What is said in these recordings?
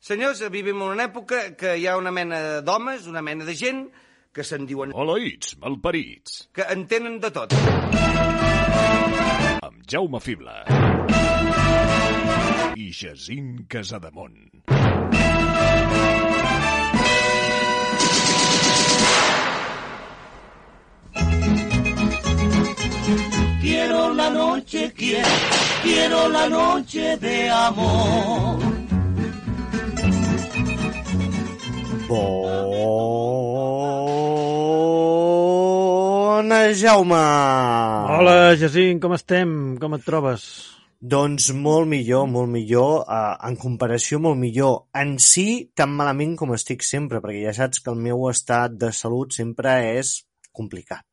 Senyors, vivim en una època que hi ha una mena d'homes, una mena de gent, que se'n diuen... Oleïts, malparits. que entenen de tot. Amb Jaume Fibla. I Jacint Casademont. Quiero la noche, quiero, quiero la noche de amor. Bona, Jaume! Hola, Jacint, com estem? Com et trobes? Doncs molt millor, molt millor, uh, en comparació molt millor. En si, tan malament com estic sempre, perquè ja saps que el meu estat de salut sempre és complicat.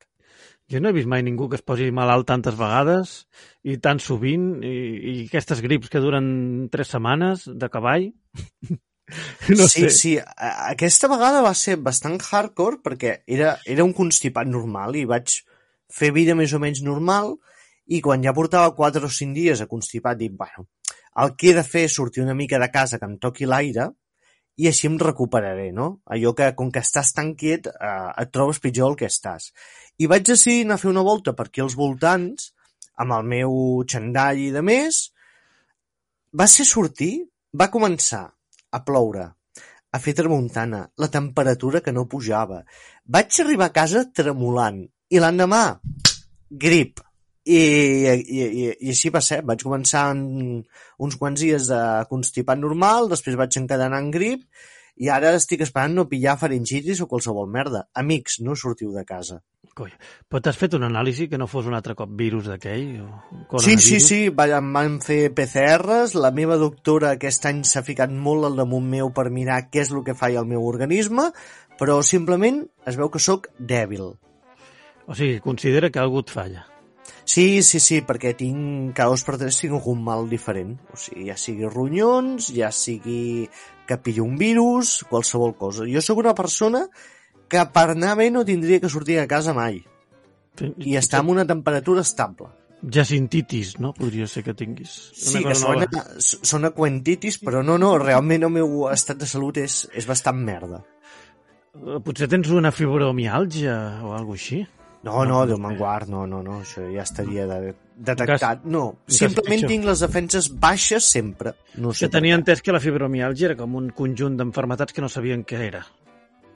Jo no he vist mai ningú que es posi malalt tantes vegades i tan sovint i, i aquestes grips que duren tres setmanes de cavall. no sí, sé. sí, aquesta vegada va ser bastant hardcore perquè era, era un constipat normal i vaig fer vida més o menys normal i quan ja portava 4 o 5 dies a constipat dic, bueno, el que he de fer és sortir una mica de casa que em toqui l'aire i així em recuperaré, no? Allò que, com que estàs tan quiet, eh, et trobes pitjor el que estàs. I vaig decidir anar a fer una volta per aquí als voltants, amb el meu xandall i de més, va ser sortir, va començar a ploure, a fer tramuntana, la temperatura que no pujava. Vaig arribar a casa tremolant i l'endemà, grip. I, i, i, i així va ser. Vaig començar en uns quants dies de constipat normal, després vaig encadenar en grip i ara estic esperant no pillar faringitis o qualsevol merda. Amics, no sortiu de casa. Coi. Però t'has fet un anàlisi que no fos un altre cop virus d'aquell? Sí, sí, sí, em van fer PCRs, la meva doctora aquest any s'ha ficat molt al damunt meu per mirar què és el que falla al meu organisme, però simplement es veu que sóc dèbil. O sigui, considera que algú et falla. Sí, sí, sí, perquè tinc, cada dos per tres tinc algun mal diferent. O sigui, ja sigui ronyons, ja sigui que pilli un virus, qualsevol cosa. Jo sóc una persona que per anar bé no tindria que sortir de casa mai. I estar en una temperatura estable. Jacintitis, no? Podria ser que tinguis. Sí, Una que cosa nova. sona, sona quentitis, però no, no, realment el meu estat de salut és, és bastant merda. Eh, Potser tens una fibromiàlgia o alguna així? No, no, Déu me'n guard, no, no, no, això ja estaria de, detectat. No, simplement tinc les defenses baixes sempre. No sé Que tenia entès que la fibromiàlgia era com un conjunt d'enfermetats que no sabien què era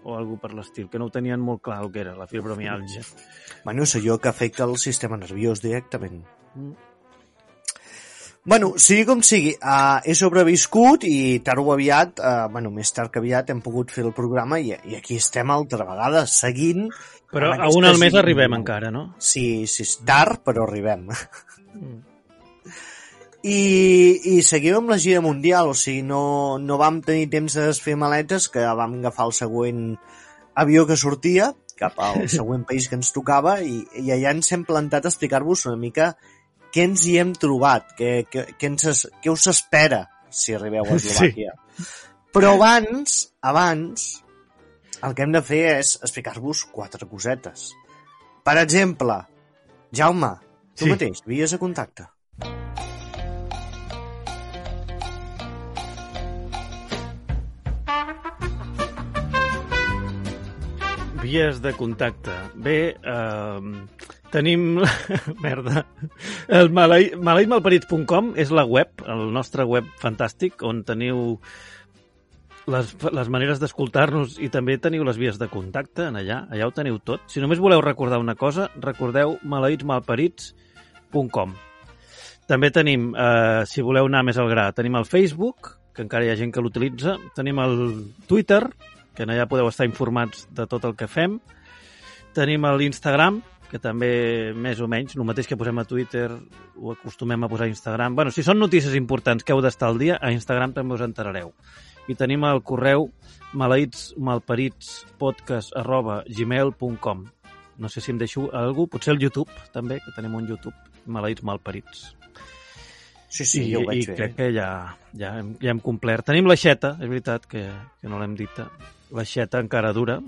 o algú per l'estil, que no ho tenien molt clar el que era la fibromiàlgia. Bueno, és allò que afecta el sistema nerviós directament. Mm. Bueno, sigui com sigui, uh, he sobreviscut i tard o aviat, uh, bueno, més tard que aviat hem pogut fer el programa i, i aquí estem altra vegada, seguint... Però a un al mes arribem encara, no? Sí, sí, és tard, però arribem. Mm. I, i seguim amb la gira mundial, o sigui, no, no vam tenir temps de desfer maletes, que vam agafar el següent avió que sortia cap al següent país que ens tocava i, i allà ens hem plantat a explicar-vos una mica què ens hi hem trobat, què, què, què, ens, es- què us espera si arribeu a Eslovàquia. Sí. Però abans, abans, el que hem de fer és explicar-vos quatre cosetes. Per exemple, Jaume, tu Sí. mateix, vies a contacte. Vies de contacte. Bé, eh, tenim... Merda. El malai- maleïtmalparits.com és la web, el nostre web fantàstic, on teniu les, les maneres d'escoltar-nos i també teniu les vies de contacte en allà. Allà ho teniu tot. Si només voleu recordar una cosa, recordeu maleïtsmalparits.com També tenim, eh, si voleu anar més al gra, tenim el Facebook, que encara hi ha gent que l'utilitza. Tenim el Twitter, que allà podeu estar informats de tot el que fem. Tenim l'Instagram, que també més o menys, el mateix que posem a Twitter, ho acostumem a posar a Instagram. bueno, si són notícies importants que heu d'estar al dia, a Instagram també us enterareu. i tenim el correu maleïtsmalperitspodcast arroba gmail.com no sé si em deixo algú, potser el YouTube també, que tenim un YouTube, Maleïts Malparits. Sí, sí, I, jo ho vaig i fer. crec que ja, ja, hem, ja hem complert. Tenim l'aixeta, és veritat que, que no l'hem dit. L'aixeta encara dura,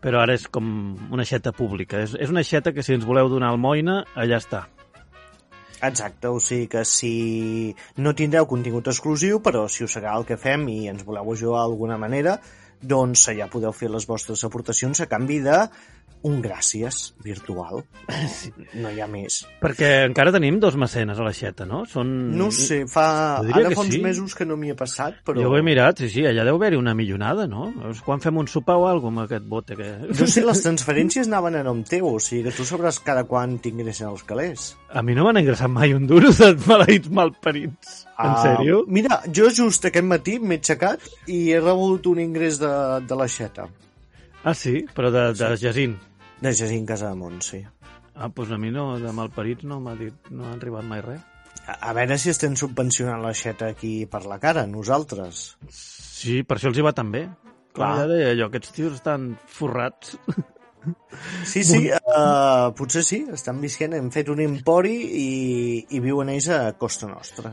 però ara és com una aixeta pública. És, és una aixeta que si ens voleu donar almoina, allà està. Exacte, o sigui que si no tindreu contingut exclusiu, però si us agrada el que fem i ens voleu ajudar d'alguna manera, doncs allà podeu fer les vostres aportacions a canvi de un gràcies virtual. No hi ha més. Perquè encara tenim dos mecenes a l'aixeta, no? Són... No ho sé, fa... Ara fa uns sí. mesos que no m'hi ha passat, però... Jo ho he mirat, sí, sí, allà deu haver-hi una millonada, no? Quan fem un sopar o alguna amb aquest bote que... No sé, les transferències anaven a nom teu, o sigui que tu sabràs cada quan t'ingressen els calés. A mi no m'han ingressat mai un duro de maleïts malparits. En Ah, sèrio? Mira, jo just aquest matí m'he aixecat i he rebut un ingrés de, de l'aixeta, Ah, sí? Però de, de Jacint. de Jacint Casademont, sí. Ah, doncs a mi no, de malparits no m'ha dit, no ha arribat mai res. A, a veure si estem subvencionant l'aixeta aquí per la cara, nosaltres. Sí, per això els hi va tan bé. Clar, Clar. ja deia allò, aquests tios estan forrats. Sí, sí, uh, potser sí, estan visquent, hem fet un empori i, i viuen ells a costa nostra.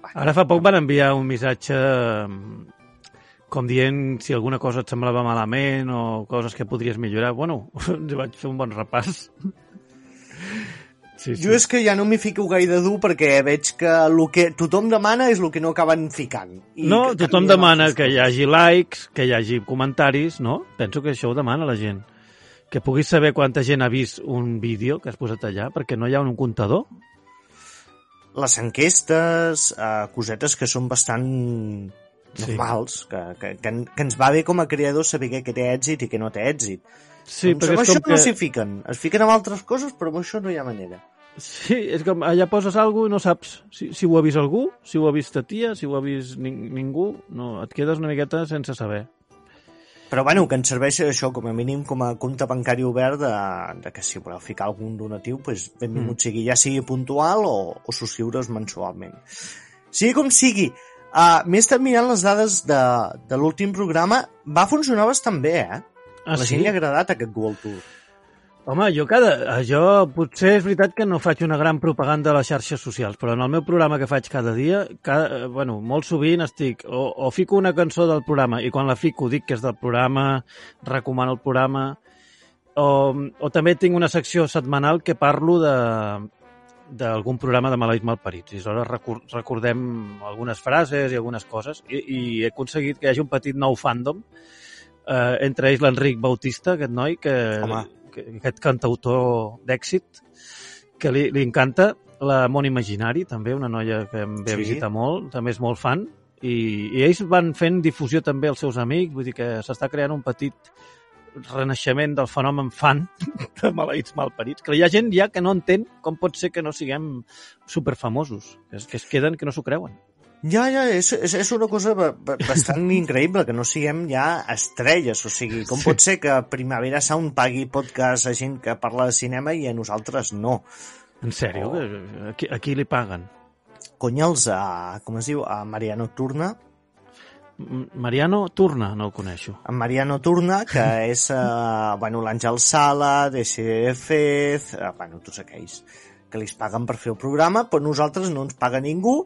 Va, Ara fa poc van enviar un missatge com dient si alguna cosa et semblava malament o coses que podries millorar. Bueno, ens vaig fer un bon repàs. Sí, sí. Jo és que ja no m'hi fico gaire dur perquè veig que el que tothom demana és el que no acaben ficant. I No, que tothom demana que hi hagi likes, que hi hagi comentaris, no? Penso que això ho demana la gent. Que puguis saber quanta gent ha vist un vídeo que has posat allà, perquè no hi ha un comptador. Les enquestes, uh, cosetes que són bastant Sí. normals, que, que, que, en- que ens va bé com a creadors saber què té èxit i què no té èxit. Sí, doncs perquè amb és això com no que... s'hi fiquen. Es fiquen amb altres coses, però amb això no hi ha manera. Sí, és com allà poses alguna i no saps si, si ho ha vist algú, si ho ha vist ta tia, si ho ha vist ning ningú. No, et quedes una miqueta sense saber. Però bueno, que ens serveix això com a mínim com a compte bancari obert de, de que si voleu ficar algun donatiu, pues, benvingut mm. sigui, ja sigui puntual o, o subscriure's mensualment. Sigui com sigui, uh, m'he estat mirant les dades de, de l'últim programa, va funcionar bastant bé, eh? Ah, la sí? gent li ha agradat aquest World Tour. Home, jo cada... Jo potser és veritat que no faig una gran propaganda a les xarxes socials, però en el meu programa que faig cada dia, cada, eh, bueno, molt sovint estic... O, o fico una cançó del programa i quan la fico dic que és del programa, recomano el programa, o, o també tinc una secció setmanal que parlo de d'algun programa de Maleïts Malparits. I aleshores recor recordem algunes frases i algunes coses i, i he aconseguit que hi hagi un petit nou fandom eh, entre ells l'Enric Bautista, aquest noi, que, Home. que aquest cantautor d'èxit, que li, li encanta la Món Imaginari, també, una noia que em ve Sí. a visitar molt, també és molt fan, i, i ells van fent difusió també als seus amics, vull dir que s'està creant un petit renaixement del fenomen fan de maleïts malparits, que hi ha gent ja que no entén com pot ser que no siguem superfamosos, que es, que es queden que no s'ho creuen. Ja, ja, és, és, és una cosa ba- ba- bastant increïble, que no siguem ja estrelles, o sigui, com Sí. pot ser que Primavera Sound pagui podcast a gent que parla de cinema i a nosaltres no? En sèrio? Oh. Oh. A, qui, a qui li paguen? Cony, els, a, com es diu, a Mariano Turna, M- Mariano Turna, no el coneixo. en Mariano Turna, que és, uh, bueno, l'Àngel Sala, DC Fez, uh, bueno, tots aquells que li paguen per fer el programa, però nosaltres no ens paga ningú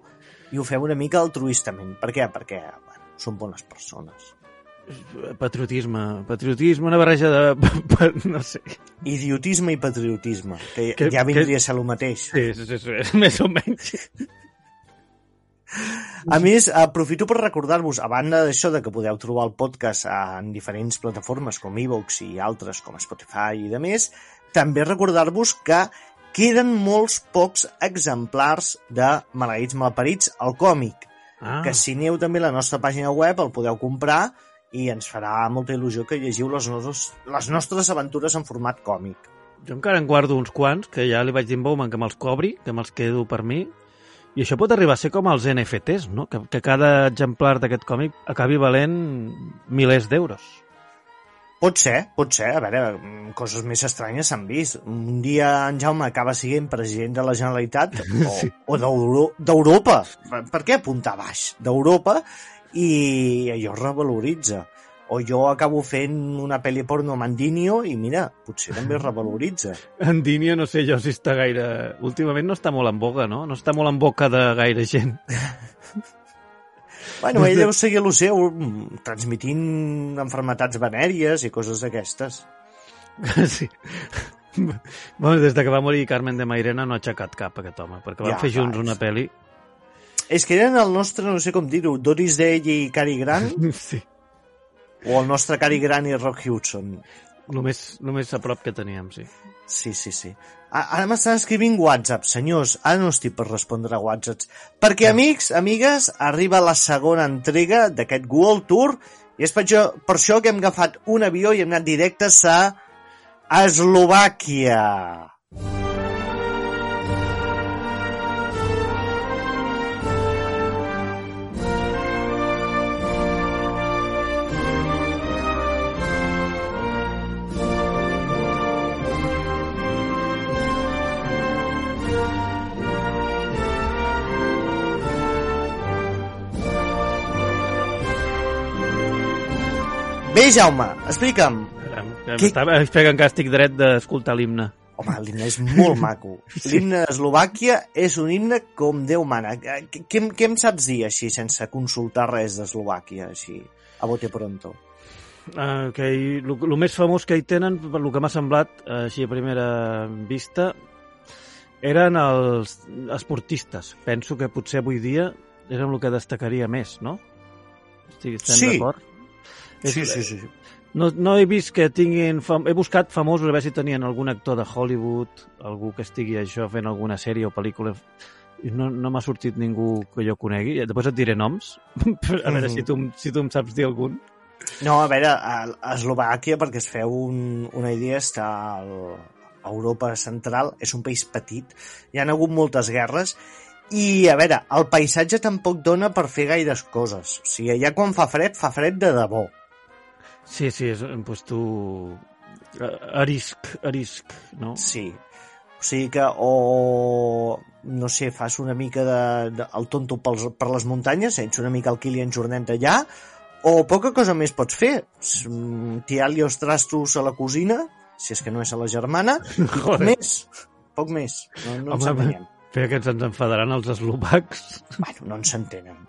i ho fem una mica altruistament. Per què? Perquè, bueno, som bones persones. Patriotisme, patriotisme, una barreja de... no sé. Idiotisme i patriotisme, Que- que ja vindria que- a ser el mateix. Sí, sí, sí, sí, més o menys. A més, aprofito per recordar-vos, a banda d'això de que podeu trobar el podcast en diferents plataformes com iVoox i altres com Spotify i de més, també recordar-vos que queden molts pocs exemplars de Maleïts Malparits, el còmic, Ah, que si aneu també a la nostra pàgina web el podeu comprar i ens farà molta il·lusió que llegiu les, nostres, les nostres aventures en format còmic. jo encara en guardo uns quants, que ja li vaig dir en Bowman que me'ls cobri, que me'ls quedo per mi, i això pot arribar a ser com els NFTs, no? Que, que cada exemplar d'aquest còmic acabi valent milers d'euros. Pot ser, pot ser. A veure, coses més estranyes s'han vist. Un dia en Jaume acaba sent president de la Generalitat o, Sí. o d'Euro- d'Europa. Per, per què apuntar baix? D'Europa i allò es revaloritza. O jo acabo fent una pel·li porno amb Andinio i mira, potser també es revaloritza. En Dínia no sé jo si està gaire... Últimament no està molt en boga, no? No està molt en boca de gaire gent. Bueno, ell deu seguir el seu, mm, transmitint enfermetats venèries i coses d'aquestes. sí. Bueno, des de que va morir Carmen de Mairena no ha aixecat cap aquest home, perquè van Ja, fer junts clar, una pel·li. És que eren el nostre, no sé com dir-ho, Doris Day i Cary Grant, Sí. O el nostre Cary Grant i Rock Hudson. El més, el més a prop que teníem, sí. Sí, sí, sí. Ara m'estan escrivint WhatsApp, senyors. Ara no estic per respondre a WhatsApps. Perquè, amics, amigues, arriba la segona entrega d'aquest World Tour i és per això, per això que hem agafat un avió i hem anat directes a Eslovàquia. Bé, Jaume, explica'm. Què- espera, que encara estic dret d'escoltar l'himne. Home, l'himne és molt maco. L'himne d'Eslovàquia és un himne com Déu mana. Què, què, em- què em saps dir així, sense consultar res d'Eslovàquia, així, a bote pronto? Uh, que el més famós que hi tenen, per lo que m'ha semblat, eh, així a primera vista, eren els esportistes. Penso que potser avui dia eren el que destacaria més, no? Estic, estem Sí. d'acord? Sí, sí, sí. No, no he vist que tinguin... Fam... He buscat famosos a veure si tenien algun actor de Hollywood, algú que estigui això fent alguna sèrie o pel·lícula no, no m'ha sortit ningú que jo conegui. Després et diré noms, a veure Mhm. si, tu, em- si tu em saps dir algun. No, a veure, a, a Eslovàquia, perquè es feu un, una idea, està al, a Europa central, és un país petit, hi han hagut moltes guerres, i, a veure, el paisatge tampoc dona per fer gaires coses. O sigui, allà quan fa fred, fa fred de debò. Sí, sí, és, doncs tu... A, a risc, a risc, no? Sí. O sigui que o no sé, fas una mica de, de el tonto pels, per les muntanyes, ets una mica el Kilian Jornet allà, o poca cosa més pots fer. Mm, Tirar-li els trastos a la cosina, si és que no és a la germana, i poc més. Poc més. No, no ens Home, entenem. Espera que ens enfadaran els eslovacs. Bueno, no ens entenen.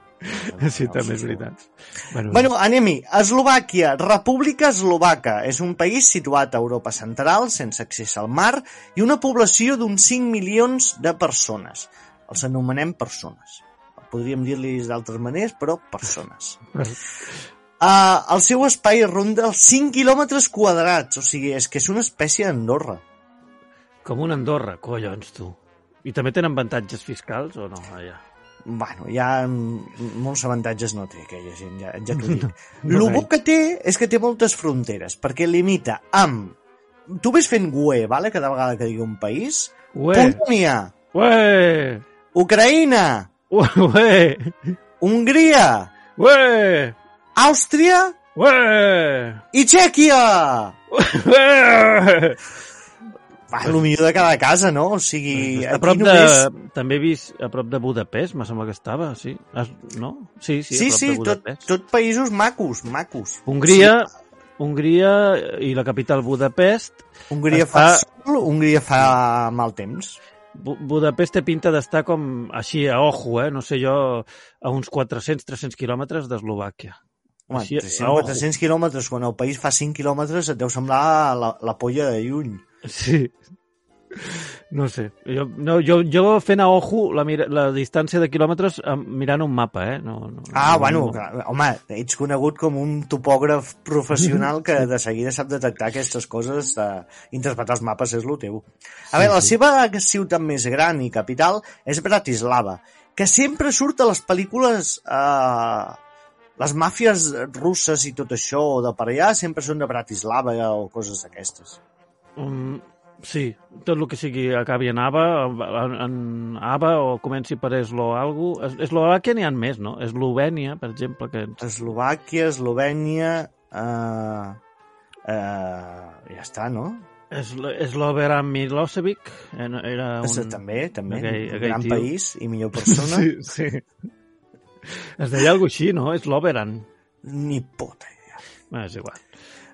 Sí, també és veritat. Bueno, Bueno, anem-hi. Eslovàquia, República Eslovaca. És un país situat a Europa Central, sense accés al mar, i una població d'uns 5 milions de persones. Els anomenem persones. Podríem dir-li d'altres maneres, però persones. Uh, el seu espai ronda els 5 quilòmetres quadrats, o sigui, és que és una espècie d'Andorra. com una Andorra, collons, tu. I també tenen avantatges fiscals o no, allà? Bueno, ja molts avantatges no té aquella gent, ja, ja t'ho dic. no gaire. bo que té és que té moltes fronteres, perquè limita amb... Tu ves fent GUE, vale? cada vegada que digui un país. Ué, Polònia, ué, Ucraïna, ué, Hongria, ué, Àustria ué, i Txèquia! ué. Va, el millor de cada casa, no? O sigui, a prop de... només... També he vist a prop de Budapest, me sembla que estava, sí. No? Sí, sí, Sí, a prop sí, de tot, Budapest. tot països macos, macos. Hongria, Hongria i la capital Budapest. Sí, Hongria fa està- sol, Hongria fa mal temps. Bu Budapest té pinta d'estar com així a ojo, eh? No sé jo, a uns 400-300 quilòmetres d'Eslovàquia. Home, Així, 300, a ojo. 400 quilòmetres, quan el país fa 5 quilòmetres, et deu semblar la, la polla de lluny. Sí. No sé. Jo, no, jo, jo fent a ojo la, mira, la distància de quilòmetres mirant un mapa, eh? No, no, Ah, no, bueno, no. clar, home, ets conegut com un topògraf professional que de seguida sap detectar aquestes coses, eh, interpretar els mapes és el teu. A veure, la seva ciutat més gran i capital és Bratislava, que sempre surt a les pel·lícules... Eh, les màfies russes i tot això de per allà sempre són de Bratislava o coses d'aquestes. Um, sí, tot el que sigui acabi en Ava, en, en Ava o comenci per Eslo o algo. Es- Eslovàquia n'hi ha més, no? Eslovènia, per exemple, que... Eslovàquia, Eslovènia... Eh, eh, ja està, no? Eslo Slobodan Milosevic era era Un... un... També, també. aquell- un aquell gran tio. país i millor persona. Sí, sí. Es deia alguna així, no? És l'Oberan. Ni puta idea. Bé, és igual.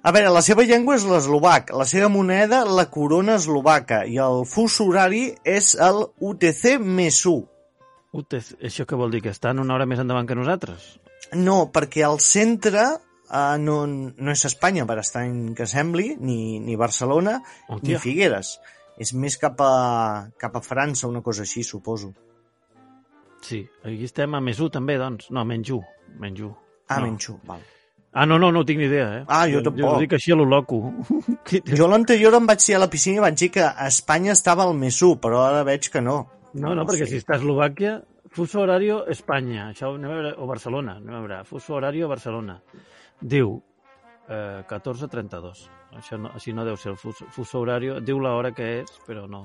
A veure, la seva llengua és l'eslovac, la seva moneda la corona eslovaca i el fus horari és el UTC més 1. UTC, això què vol dir? Que estan una hora més endavant que nosaltres? No, perquè el centre uh, no, no és Espanya, per estar en que sembli, ni, ni Barcelona, Hòstia. ni Figueres. És més cap a, cap a França, una cosa així, suposo. Sí, aquí estem a més 1 també, doncs. No, menys 1. Menys 1. Ah, no. menys 1, val. Ah, no, no, no tinc ni idea, eh? Ah, jo Jo tampoc. dic així a lo loco. Jo l'anterior em vaig ir a la piscina i vaig dir que a Espanya estava al més 1, però ara veig que no. No, no, perquè si està a Eslovàquia, fuso horario Espanya, això anem a veure, o Barcelona, anem a veure, fuso horario Barcelona. Diu eh, 14.32. Això no, així no deu ser el fuso, fuso horario, diu l'hora que és, però no...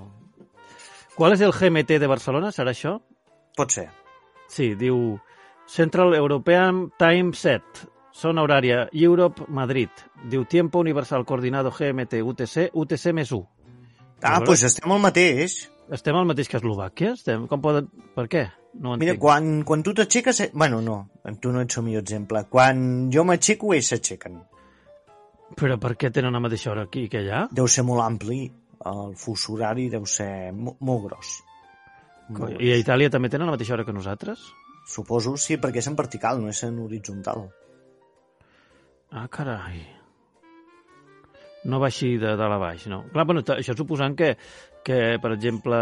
Qual és el GMT de Barcelona? Serà això? Pot ser. Sí, diu Central European Time Set, zona horària Europe Madrid. Diu Tiempo Universal Coordinado GMT UTC, UTC més 1. Ah, doncs pues estem al mateix. Estem al mateix que Eslovàquia? Estem... Com poden... Per què? No ho Mira, entenc. quan, quan tu t'aixeques... eh, Bueno, no, tu no ets el millor exemple. Quan jo m'aixeco, ells s'aixequen. Però per què tenen la mateixa hora aquí que allà? Deu ser molt ampli, el fus horari deu ser mo molt gros. Molt I a Itàlia també tenen la mateixa hora que nosaltres? Suposo, sí, perquè és en vertical, no és en horitzontal. Ah, carai. No va així de dalt a baix, no. Clar, bueno, això suposant que, que, per exemple,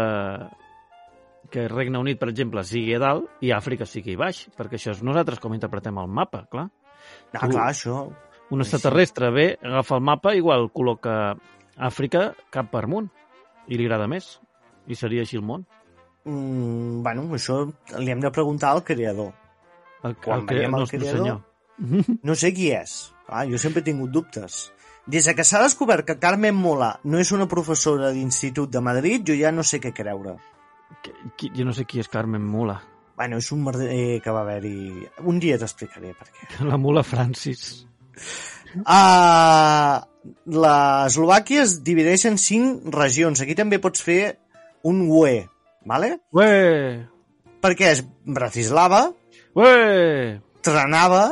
que Regne Unit, per exemple, sigui a dalt i Àfrica sigui a baix, perquè això és nosaltres com interpretem el mapa, clar. Ah, Tu- clar, això... Un extraterrestre ve, agafa el mapa, igual col·loca Àfrica cap per amunt i li agrada més. I seria així el món. Mm, bueno, això li hem de preguntar al creador. El, Quan veiem el nostre creador, senyor. No sé qui és. Ah, jo sempre he tingut dubtes. Des de que s'ha descobert que Carmen Mola no és una professora d'institut de Madrid, jo ja no sé què creure. Que- qui- Jo no sé qui és Carmen Mula. Bueno, és un merder que va haver-hi... Un dia t'explicaré per què. La Mula Francis. Uh, L'Eslovàquia es divideix en cinc regions. Aquí també pots fer un UE, vale? Ué! Perquè és Bratislava, Ué! Trnava,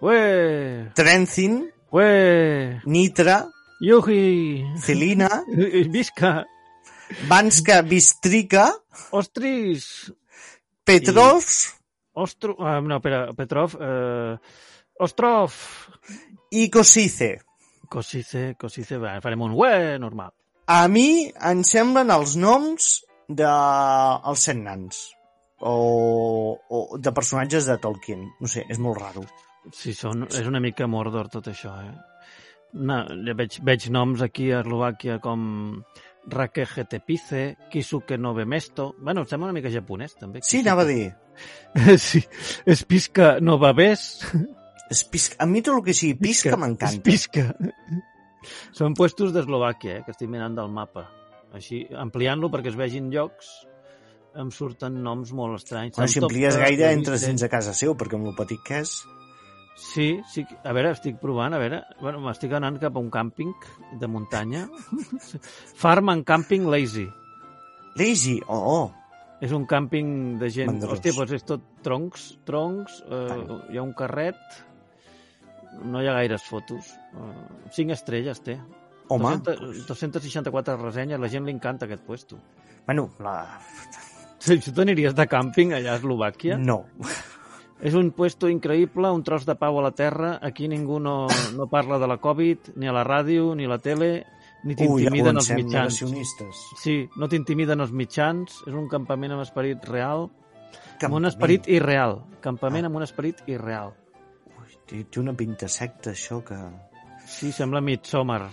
Ué! Trenzin, Ué! Nitra, Yuhi! Celina, Visca! Banska Bistrica, Ostris! Petrovs Ostro... Ah, no, espera, Petrov... Eh... Ostrov! i Kosice. Cosice, cosice... Va, farem un ué normal. A mi em semblen els noms de els set nans o, o de personatges de Tolkien. No sé, és molt raro. Sí, són, és una mica Mordor tot això, eh? No, ja veig, veig noms aquí a Eslovàquia com Rakeje Tepice, Kisuke Nove Mesto... Bueno, em sembla una mica japonès, també. Sí, Kisuke. anava a dir. Sí, Espisca Novabés. És pisca. A mi tot el que sigui pisca m'encanta. Espisca. Són puestos d'Eslovàquia, eh, que estic mirant del mapa. Així, ampliant-lo perquè es vegin llocs, em surten noms molt estranys. Bueno, si amplies gaire, entres dins de casa seu, perquè amb el petit que és... Sí, sí, a veure, estic provant, a veure, bueno, m'estic anant cap a un càmping de muntanya. Farm and Camping Lazy. Lazy, oh, oh. És un càmping de gent... Mandrós. Hòstia, doncs és tot troncs, troncs, eh, hi ha un carret, no hi ha gaires fotos. Eh, cinc estrelles té. Home, 200, 264 ressenyes, la gent li encanta aquest puesto. bueno, la... Si tu t'aniries de càmping allà a Eslovàquia, no. És un puesto increïble, un tros de pau a la terra, aquí ningú no, no parla de la Covid, ni a la ràdio, ni a la tele, ni ja t'intimiden els mitjans. Sí, no t'intimiden els mitjans, és un campament amb esperit real, amb un Campament. esperit irreal. Campament Ah. amb un esperit irreal. Ui, té, té una pinta secta, això, que... Sí, sembla Midsommar.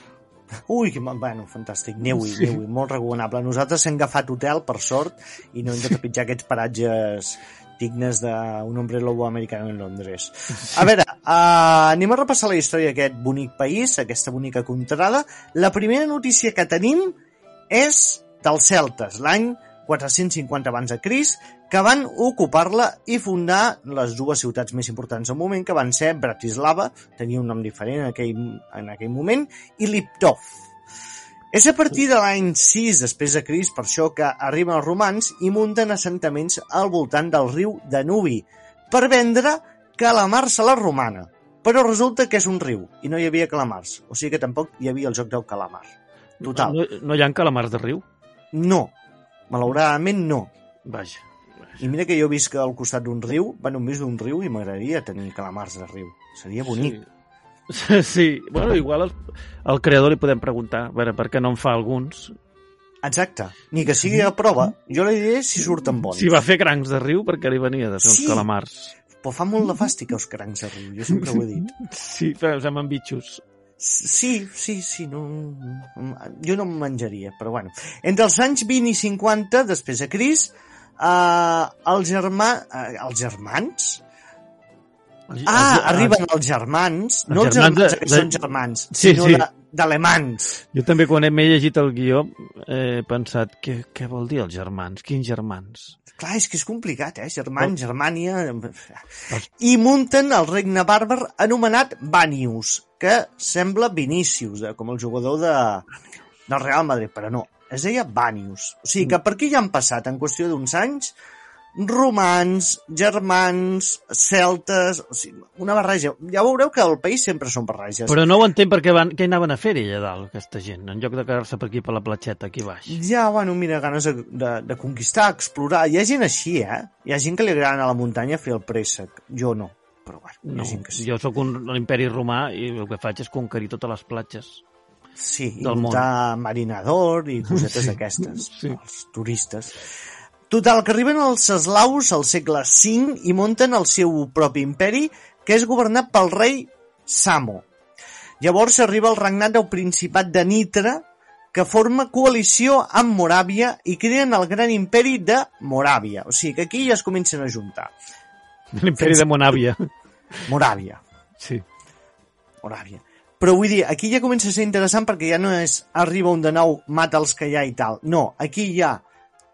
Ui, que, bueno, fantàstic. Neu-hi, Sí. sí. neu molt recomanable. Nosaltres hem agafat hotel, per sort, i no hem de trepitjar aquests paratges dignes d'un hombre lobo americano en Londres. A veure, uh, anem a repassar la història d'aquest bonic país, aquesta bonica contrada. La primera notícia que tenim és dels celtes, l'any 450 abans de Cris, que van ocupar-la i fundar les dues ciutats més importants del moment, que van ser Bratislava, tenia un nom diferent en aquell, en aquell moment, i Liptov. És a partir de l'any 6 després de Cris, per això que arriben els romans i munten assentaments al voltant del riu Danubi, per vendre calamars a la romana. Però resulta que és un riu i no hi havia calamars. O sigui que tampoc hi havia el joc del calamar. Total. No, no hi ha calamars de riu? No. Malauradament no. Vaja. I mira que jo visc al costat d'un riu, bueno, enmig d'un riu, i m'agradaria tenir calamars de riu. Seria bonic. Sí. sí. Bueno, igual el, al creador li podem preguntar, a veure, per què no en fa alguns? Exacte. Ni que sigui a prova, jo li diré si surten bons. Si va fer crancs de riu, perquè li venia de fer Sí. uns calamars. Però fa molt de fàstic els crancs de riu, jo sempre ho he dit. Sí, fem amb bitxos. Sí, sí, sí, no, jo no em menjaria, però bueno. Entre els anys 20 i 50, després de Cris, eh, el germà, eh, els germans? Els- Ah, els- arriben els germans, no els germans germans de- que de- són germans, Sí, sinó sí. d'alemans. Jo també, quan m'he llegit el guió, he pensat, què, què vol dir els germans? Quins germans? Clar, és que és complicat, eh? Germans, Germània... I munten el regne bàrbar anomenat Vanius, que sembla Vinícius, eh? com el jugador de, del Real Madrid, però no, es deia Vanius. O sigui que per aquí ja han passat, en qüestió d'uns anys, romans, germans, celtes... O sigui, una barreja. Ja veureu que al país sempre són barreges. Però no ho entenc perquè van, què anaven a fer allà dalt, aquesta gent, en lloc de quedar-se per aquí per la platxeta, aquí baix. Ja, bueno, mira, ganes de, de, de conquistar, explorar. Hi ha gent així, eh? Hi ha gent que li agrada anar a la muntanya a fer el préssec. Jo no, però bueno, hi No, ha gent que sí. jo sóc un l'imperi romà i el que faig és conquerir totes les platges. Sí, i muntar marinador i cosetes Sí. d'aquestes, Sí. els turistes. Total, que arriben els eslaus al segle V i munten el seu propi imperi, que és governat pel rei Samo. Llavors arriba el regnat del Principat de Nitra, que forma coalició amb Moràvia i creen el gran imperi de Moràvia. O sigui que aquí ja es comencen a juntar. L'imperi de Monàvia. Moràvia. Sí. Moràvia. Però vull dir, aquí ja comença a ser interessant perquè ja no és arriba un de nou, mata els que hi ha i tal. No, aquí hi ha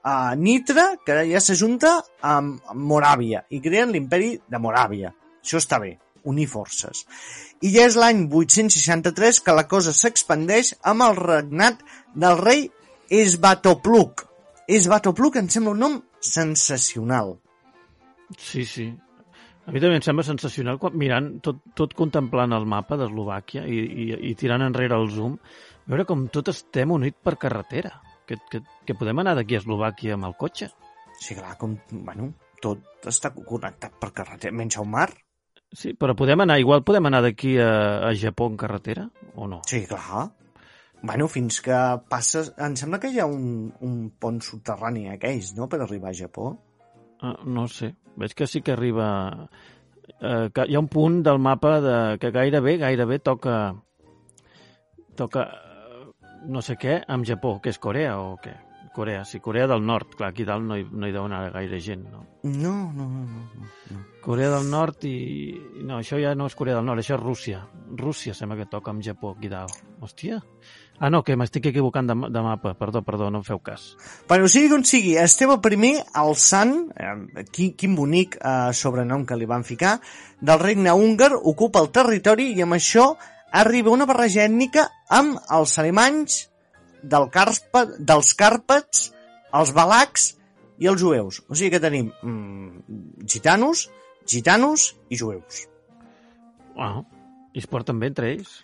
uh, Nitra, que ja s'ajunta amb Moràvia i creen l'imperi de Moràvia. Això està bé, unir forces. I ja és l'any 863 que la cosa s'expandeix amb el regnat del rei Esbatopluk. Esbatopluk em sembla un nom sensacional. Sí, sí. A mi també em sembla sensacional quan, mirant, tot, tot contemplant el mapa d'Eslovàquia i, i, i tirant enrere el zoom, veure com tot estem unit per carretera. Que, que, que podem anar d'aquí a Eslovàquia amb el cotxe. Sí, clar, com, bueno, tot està connectat per carretera, menys el mar. Sí, però podem anar, igual podem anar d'aquí a, a Japó en carretera, o no? Sí, clar. Bueno, fins que passes... Em sembla que hi ha un, un pont subterrani aquells, no?, per arribar a Japó. Ah, no sé. Veig que sí que arriba... Eh, que hi ha un punt del mapa de, que gairebé, gairebé toca... Toca no sé què amb Japó, que és Corea o què? Corea, sí, Corea del Nord. Clar, aquí dalt no hi, no hi deu anar gaire gent, no? No, no, no, no. no. Corea del Nord i... No, això ja no és Corea del Nord, això és Rússia. Rússia sembla que toca amb Japó aquí dalt. Hòstia. Ah, no, que m'estic equivocant de, de mapa. Perdó, perdó, no em feu cas. Bueno, sigui com sigui, Esteve I, el sant, eh, quin, quin bonic eh, sobrenom que li van ficar, del regne húngar, ocupa el territori i amb això arriba una barreja ètnica amb els alemanys del Carpa, dels Càrpats, els balacs i els jueus. O sigui que tenim mm, gitanos, gitanos i jueus. Ah, i es porten bé entre ells?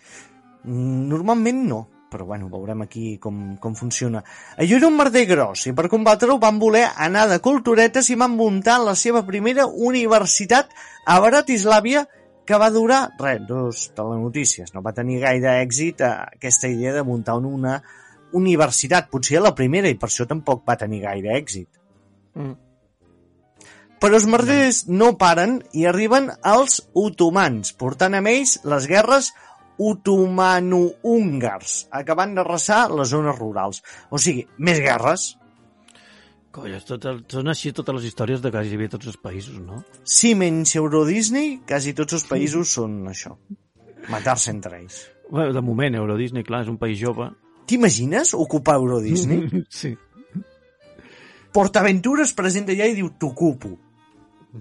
Normalment no, però bueno, veurem aquí com, com funciona. Allò era un merder gros i per combatre-ho van voler anar de culturetes i van muntar la seva primera universitat a Bratislàvia que va durar, res, dos telenotícies. No va tenir gaire èxit eh, aquesta idea de muntar una universitat. Potser la primera i per això tampoc va tenir gaire èxit. Mm. Però els merders no paren i arriben els otomans, portant amb ells les guerres otomano-húngars, acabant d'arrasar les zones rurals. O sigui, més guerres. Colles, tot el, són així totes les històries de quasi bé tots els països, no? Si menys Euro Disney, quasi tots els països són això. Matar-se entre ells. Bueno, de moment, Euro Disney, clar, és un país jove. T'imagines ocupar Euro Disney? sí, PortAventura es presenta allà i diu t'ocupo.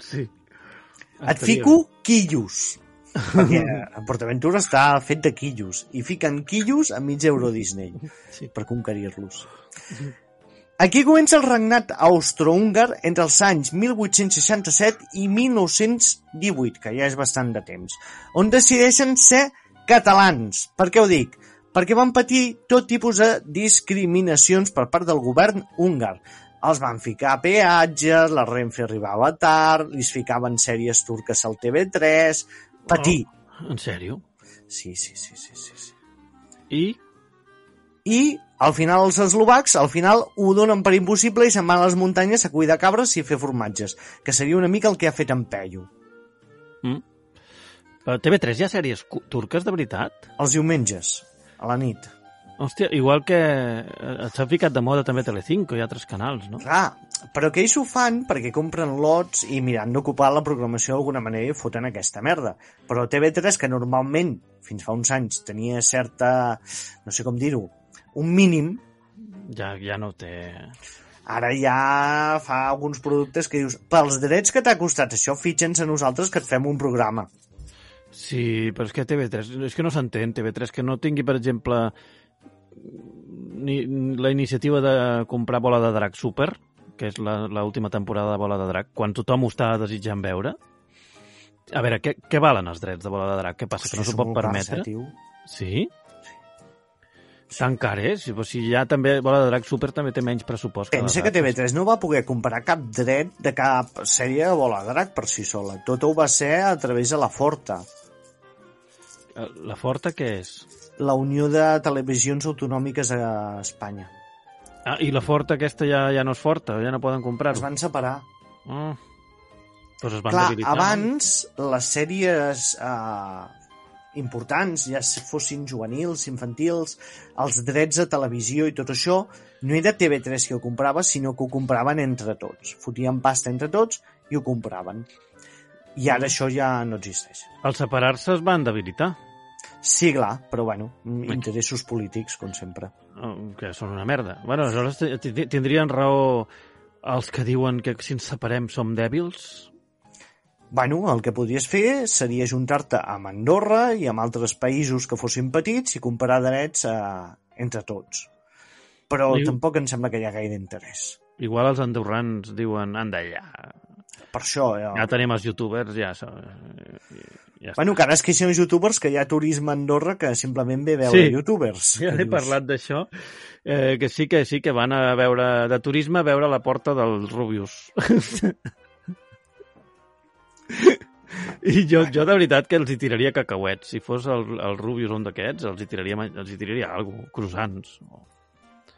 sí. Et fico quillos. Perquè PortAventura està fet de quillos. I fiquen quillos enmig d'Euro Disney Sí. per conquerir-los. Aquí comença el regnat austro-húngar entre els anys 1867 i 1918, que ja és bastant de temps, on decideixen ser catalans. Per què ho dic? Perquè van patir tot tipus de discriminacions per part del govern húngar. Els van ficar peatges, la Renfe arribava tard, li ficaven sèries turques al TV3... Patir. En sèrio? Sí, sí, sí, sí, sí. sí. I? I al final els eslovacs al final ho donen per impossible i se'n van a les muntanyes a cuidar cabres i a fer formatges, que seria una mica el que ha fet en Peyu. Mm. A TV3 hi ha sèries turques de veritat? Els diumenges, a la nit. Hòstia, igual que eh, s'ha ficat de moda també Telecinco i altres canals, no? Clar, però que ells ho fan perquè compren lots i miran d'ocupar la programació d'alguna manera i foten aquesta merda. Però TV3, que normalment, fins fa uns anys, tenia certa, no sé com dir-ho, un mínim, Ja, ja no té... ara ja fa alguns productes que dius, pels drets que t'ha costat això, fitxen-se a nosaltres que et fem un programa. Sí, però és que TV3, és que no s'entén TV3, que no tingui, per exemple, ni, la iniciativa de comprar Bola de Drac Super, que és la- l'última temporada de Bola de Drac, quan tothom ho està desitjant veure. A veure, què, què valen els drets de Bola de Drac? Què passa, que no s'ho pot permetre? tio. Sí? Tan car és? O sigui, ja també Bola de Drac Super també té menys pressupost. Pensa que Drac. TV3 no va poder comprar cap dret de cap sèrie de bola de drac per si sola. Tot ho va ser a través de la Forta, Eh, La Forta què és? la Unió de Televisions Autonòmiques a Espanya. Ah, i la Forta aquesta ja, ja no és forta, ja no poden comprar-ho. Es van separar. Ah. Pues es van Clar, debilitar. abans les sèries eh, importants, ja si fossin juvenils, infantils, els drets de televisió i tot això, no era TV3 que ho comprava, sinó que ho compraven entre tots. Fotien pasta entre tots i ho compraven. I ara això ja no existeix. Al separar-se es van debilitar, Sí, clar, però bueno, interessos polítics, com sempre. Oh, que són una merda. Bueno, aleshores tindrien raó els que diuen que si ens separem som dèbils? Bueno, el que podries fer seria juntar-te amb Andorra i amb altres països que fossin petits i comparar drets eh, entre tots. Però Diu- tampoc em sembla que hi ha gaire interès. Igual els andorrans diuen, anda, ja, Per això, eh, ja tenim els youtubers, ja... ja bueno, que ara es queixen els youtubers que hi ha turisme a Andorra que simplement ve a veure Sí. youtubers. Ja Que he dius, parlat d'això, eh, que sí que sí que van a veure de turisme a veure la porta dels Rubius. I jo, jo de veritat que els hi tiraria cacauets. Si fos el, el Rubius un d'aquests, els hi tiraria, els hi tiraria alguna cosa, croissants.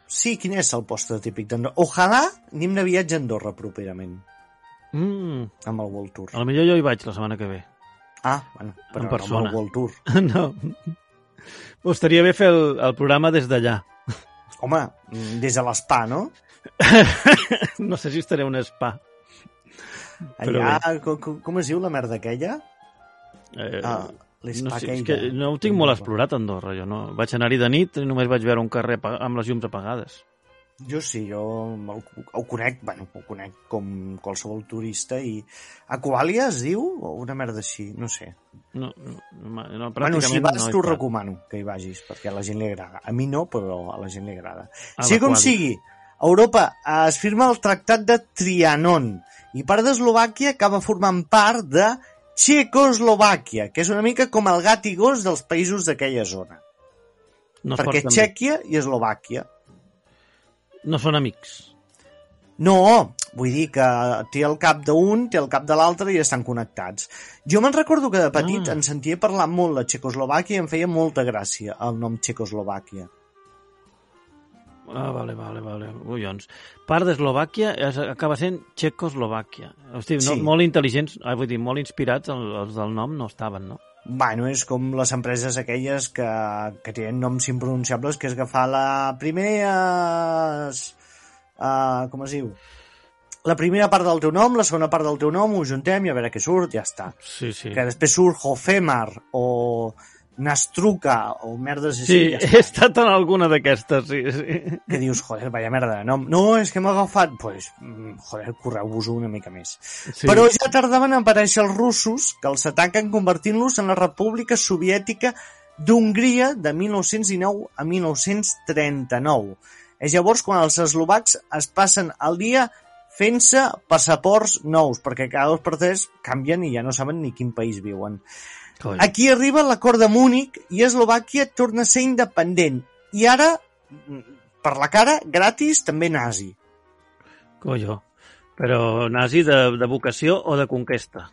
Sí, quin és el postre típic d'Andorra? Ojalà anem de viatge a Andorra properament, Mm, amb el World Tour. a lo millor jo hi vaig la setmana que ve. Ah, bueno, però En persona. amb el World Tour. No. Ho estaria bé fer el, el programa des d'allà. Home, mm, des de l'Espa, no? No sé si estaré un spa. Allà, com, com, es diu la merda aquella? Eh, Ah, no, sé, és que no ho tinc molt explorat, Andorra. Jo no. Vaig anar-hi de nit i només vaig veure un carrer amb les llums apagades. Jo sí, jo ho, ho conec, bueno, ho conec com qualsevol turista i... Aquàlia es diu? O una merda així, no sé. No, no, no, no Bueno, si vas no t'ho recomano que hi vagis, perquè a la gent li agrada. A mi no, però a la gent li agrada. A sigui com sigui, Europa es firma el Tractat de Trianon i part d'Eslovàquia acaba formant part de Txecoslovàquia, que és una mica com el gat i gos dels països d'aquella zona. No perquè. Txèquia i Eslovàquia No són amics. No, vull dir que té el cap d'un, té el cap de l'altre i estan connectats. Jo me'n recordo que de petit Ah. em sentia parlar molt de Txecoslovàquia i em feia molta gràcia el nom Txecoslovàquia. Ah, vale, vale, vale. Collons. Part d'Eslovàquia es- acaba sent Txecoslovàquia. Hosti, no, Sí. molt intel·ligents, ah, vull dir, molt inspirats, el- els del nom no estaven, no? Bueno, és com les empreses aquelles que, que tenen noms impronunciables, que és agafar la primera... Uh, com es diu? La primera part del teu nom, la segona part del teu nom, ho juntem i a veure què surt, ja està. Sí, sí. Que després surt Hofemar o Nastruca o merdes així, Sí, ja he estat en alguna d'aquestes, sí, sí. que dius, joder, vaya merda nom. No, és que hem agafat... pues, mm, joder, correu-vos una mica més. sí. Però ja tardaven a aparèixer els russos, que els ataquen convertint-los en la República Soviètica d'Hongria de 1919 a 1939. És llavors quan els eslovacs es passen el dia fent-se passaports nous, perquè cada dos per tres canvien i ja no saben ni quin país viuen. Aquí arriba l'acord de Múnich i Eslovàquia torna a ser independent. I ara, per la cara, gratis, també nazi. Collo. Però nazi de, de vocació o de conquesta?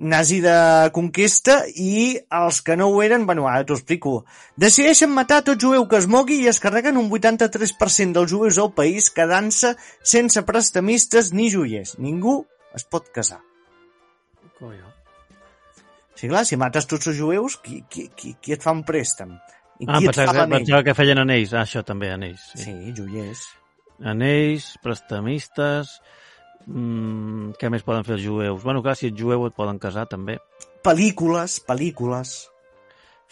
Nazi de conquesta i els que no ho eren, bueno, ara t'ho explico. Decideixen matar tot jueu que es mogui i es carreguen un 83% dels jueus al país quedant-se sense prestamistes ni joiers. Ningú es pot casar. Collo. Sí, clar, si mates tots els jueus, qui, qui, qui, qui et fa un préstec? I Ah, qui pensava que, pensava que feien anells. Ah, això també, anells. Sí. Sí, joiers. Anells, prestamistes... Mm, què més poden fer els jueus? Bueno, clar, si ets jueu et poden casar, també. Pel·lícules, pel·lícules.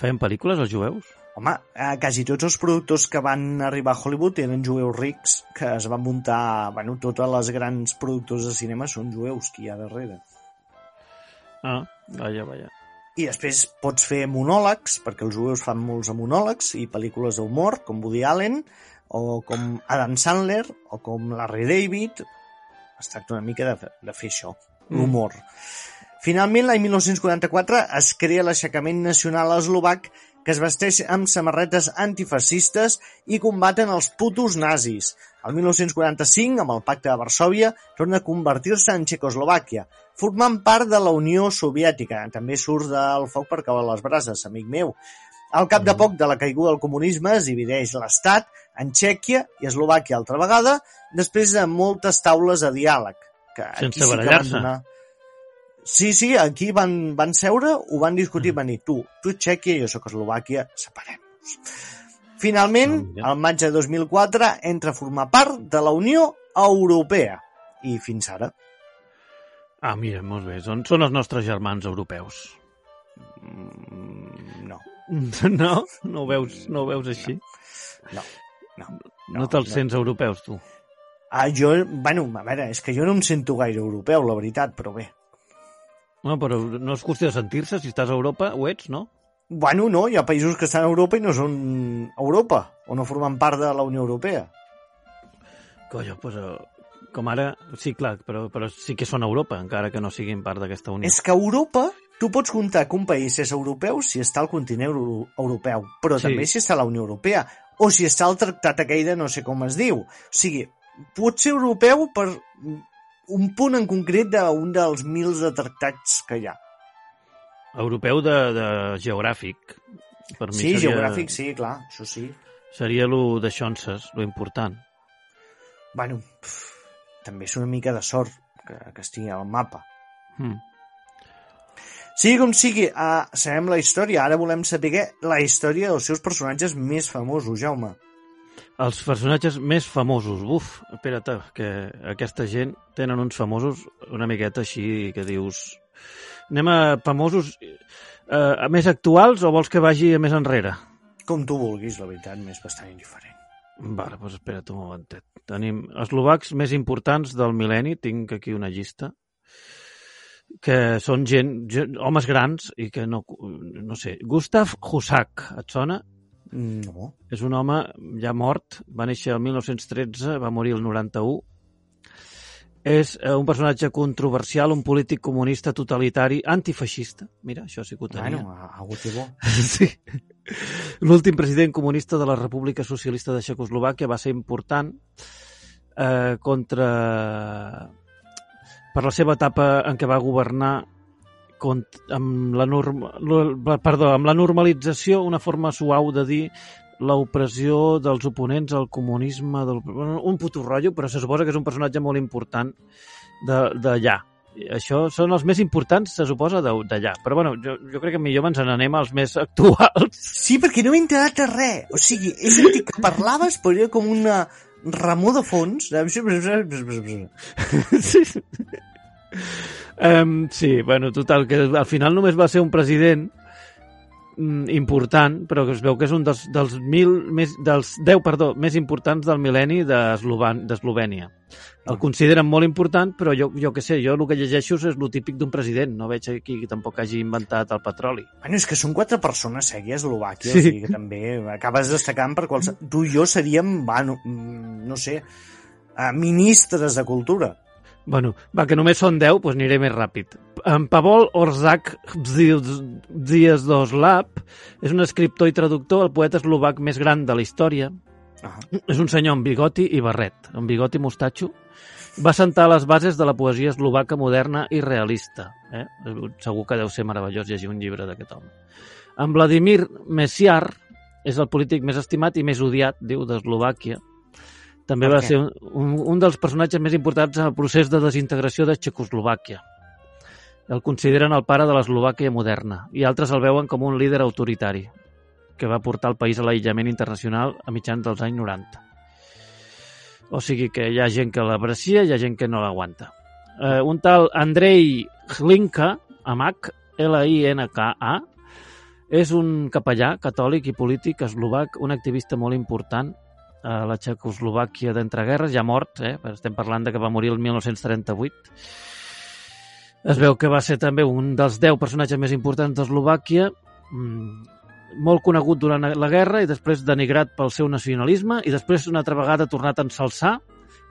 Feien pel·lícules, els jueus? Home, eh, quasi tots els productors que van arribar a Hollywood eren jueus rics, que es van muntar... Bueno, totes les grans productors de cinema són jueus que hi ha darrere. Ah, vaja, vaja. I després pots fer monòlegs, perquè els jueus fan molts monòlegs, i pel·lícules d'humor, com Woody Allen, o com Adam Sandler, o com Larry David. Es tracta una mica de, de fer això, l'humor. Finalment, l'any 1944, es crea l'aixecament nacional eslovac que es vesteix amb samarretes antifascistes i combaten els putos nazis. El 1945, amb el pacte de Varsòvia, torna a convertir-se en Txecoslovàquia, formant part de la Unió Soviètica. També surt del foc per caure les brases, amic meu. Al cap de poc de la caiguda del comunisme es divideix l'Estat en Txèquia i Eslovàquia altra vegada, després de moltes taules de diàleg. Que Sense sí barallar-se. donar... Sí, sí, aquí van, van seure, ho van discutir, van dir, tu, tu Txèquia i jo sóc Eslovàquia, separem-nos. Finalment, Ah, mira. al maig de 2004, entra a formar part de la Unió Europea. I fins ara. Ah, mira, molt bé. Són, són els nostres germans europeus. Mm, no, No? No ho veus, no ho veus així? no, no. No, te'ls sents europeus, tu? Ah, jo, bueno, a veure, és que jo no em sento gaire europeu, la veritat, però bé. No, però no és qüestió de sentir-se. Si estàs a Europa, ho ets, no? Bueno, no, hi ha països que estan a Europa i no són Europa, o no formen part de la Unió Europea. Collo, doncs, eh, com ara... Sí, clar, però, però sí que són Europa, encara que no siguin part d'aquesta unió. És que Europa tu pots comptar que un país és europeu si està al continent euro europeu, però Sí. també si està a la Unió Europea, o si està al tractat aquell de no sé com es diu. O sigui, pot ser europeu per un punt en concret d'un dels mils de tractats que hi ha. Europeu de, de geogràfic. Per mi Sí, seria, geogràfic, sí, clar, això sí. Seria lo de xonses, lo important. Bueno, pff, també és una mica de sort que, que estigui al mapa. Mm. Sigui com sigui, uh, sabem la història. Ara volem saber la història dels seus personatges més famosos, Jaume. Els personatges més famosos. Uf, espera't, que aquesta gent tenen uns famosos una miqueta així que dius... Anem a famosos eh, més actuals o vols que vagi a més enrere? Com tu vulguis, la veritat, m'és bastant indiferent. Vale, doncs espera't un momentet. Tenim eslovacs més importants del mil·lenni, tinc aquí una llista, que són gent, gent homes grans i que no, no sé, Gustav Husak, et sona? No. És un home ja mort, va néixer el 1913, va morir el 91. És eh, un personatge controversial, un polític comunista totalitari, antifeixista. Mira, això sí que ho tenia. Bueno, a- bo. Sí. L'últim president comunista de la República Socialista de Txecoslovàquia va ser important eh, contra... per la seva etapa en què va governar cont... amb, la norma... perdó, amb la normalització, una forma suau de dir l'opressió dels oponents al comunisme, del... un puto rotllo, però se suposa que és un personatge molt important d'allà. Això són els més importants, se suposa, d'allà. Però bueno, jo, jo crec que millor ens n'anem als més actuals. Sí, perquè no m'he enterat de res. O sigui, he sentit que parlaves, però era com una remor de fons. sí. Um, sí, bueno, total, que al final només va ser un president important, però que es veu que és un dels, dels, mil, més, dels 10 perdó, més importants del mil·lenni d'Eslovènia. El consideren molt important, però jo, jo què sé, jo el que llegeixo és el típic d'un president. No veig aquí que tampoc hagi inventat el petroli. Bueno, és que són quatre persones, eh, a Eslovàquia, Sí. sí. o sigui que també acabes destacant per qualsevol... Tu i jo seríem, bueno, mm, no sé, eh, ministres de cultura. Bueno, va, que només són 10, doncs aniré més ràpid. En Pavol Orzak Ziedoslav és un escriptor i traductor, el poeta eslovac més gran de la història. Ah. És un senyor amb bigoti i barret, amb bigoti i mostatxo. Va sentar les bases de la poesia eslovaca moderna i realista. Eh? Segur que deu ser meravellós llegir un llibre d'aquest home. En Vladimir Messiar és el polític més estimat i més odiat, diu, d'Eslovàquia. També va ser un, un, un dels personatges més importants en el procés de desintegració de Txecoslovàquia. El consideren el pare de l'Eslovàquia moderna i altres el veuen com un líder autoritari que va portar el país a l'aïllament internacional a mitjans dels anys 90. O sigui que hi ha gent que l'aprecia i hi ha gent que no l'aguanta. Eh, un tal Andrei Hlinka, amb H, L-I-N-K-A, és un capellà catòlic i polític eslovac, un activista molt important a la Txecoslovàquia d'entreguerres, ja mort, eh? estem parlant de que va morir el 1938. Es veu que va ser també un dels 10 personatges més importants d'Eslovàquia, mm, molt conegut durant la guerra i després denigrat pel seu nacionalisme i després una altra vegada tornat a ensalçar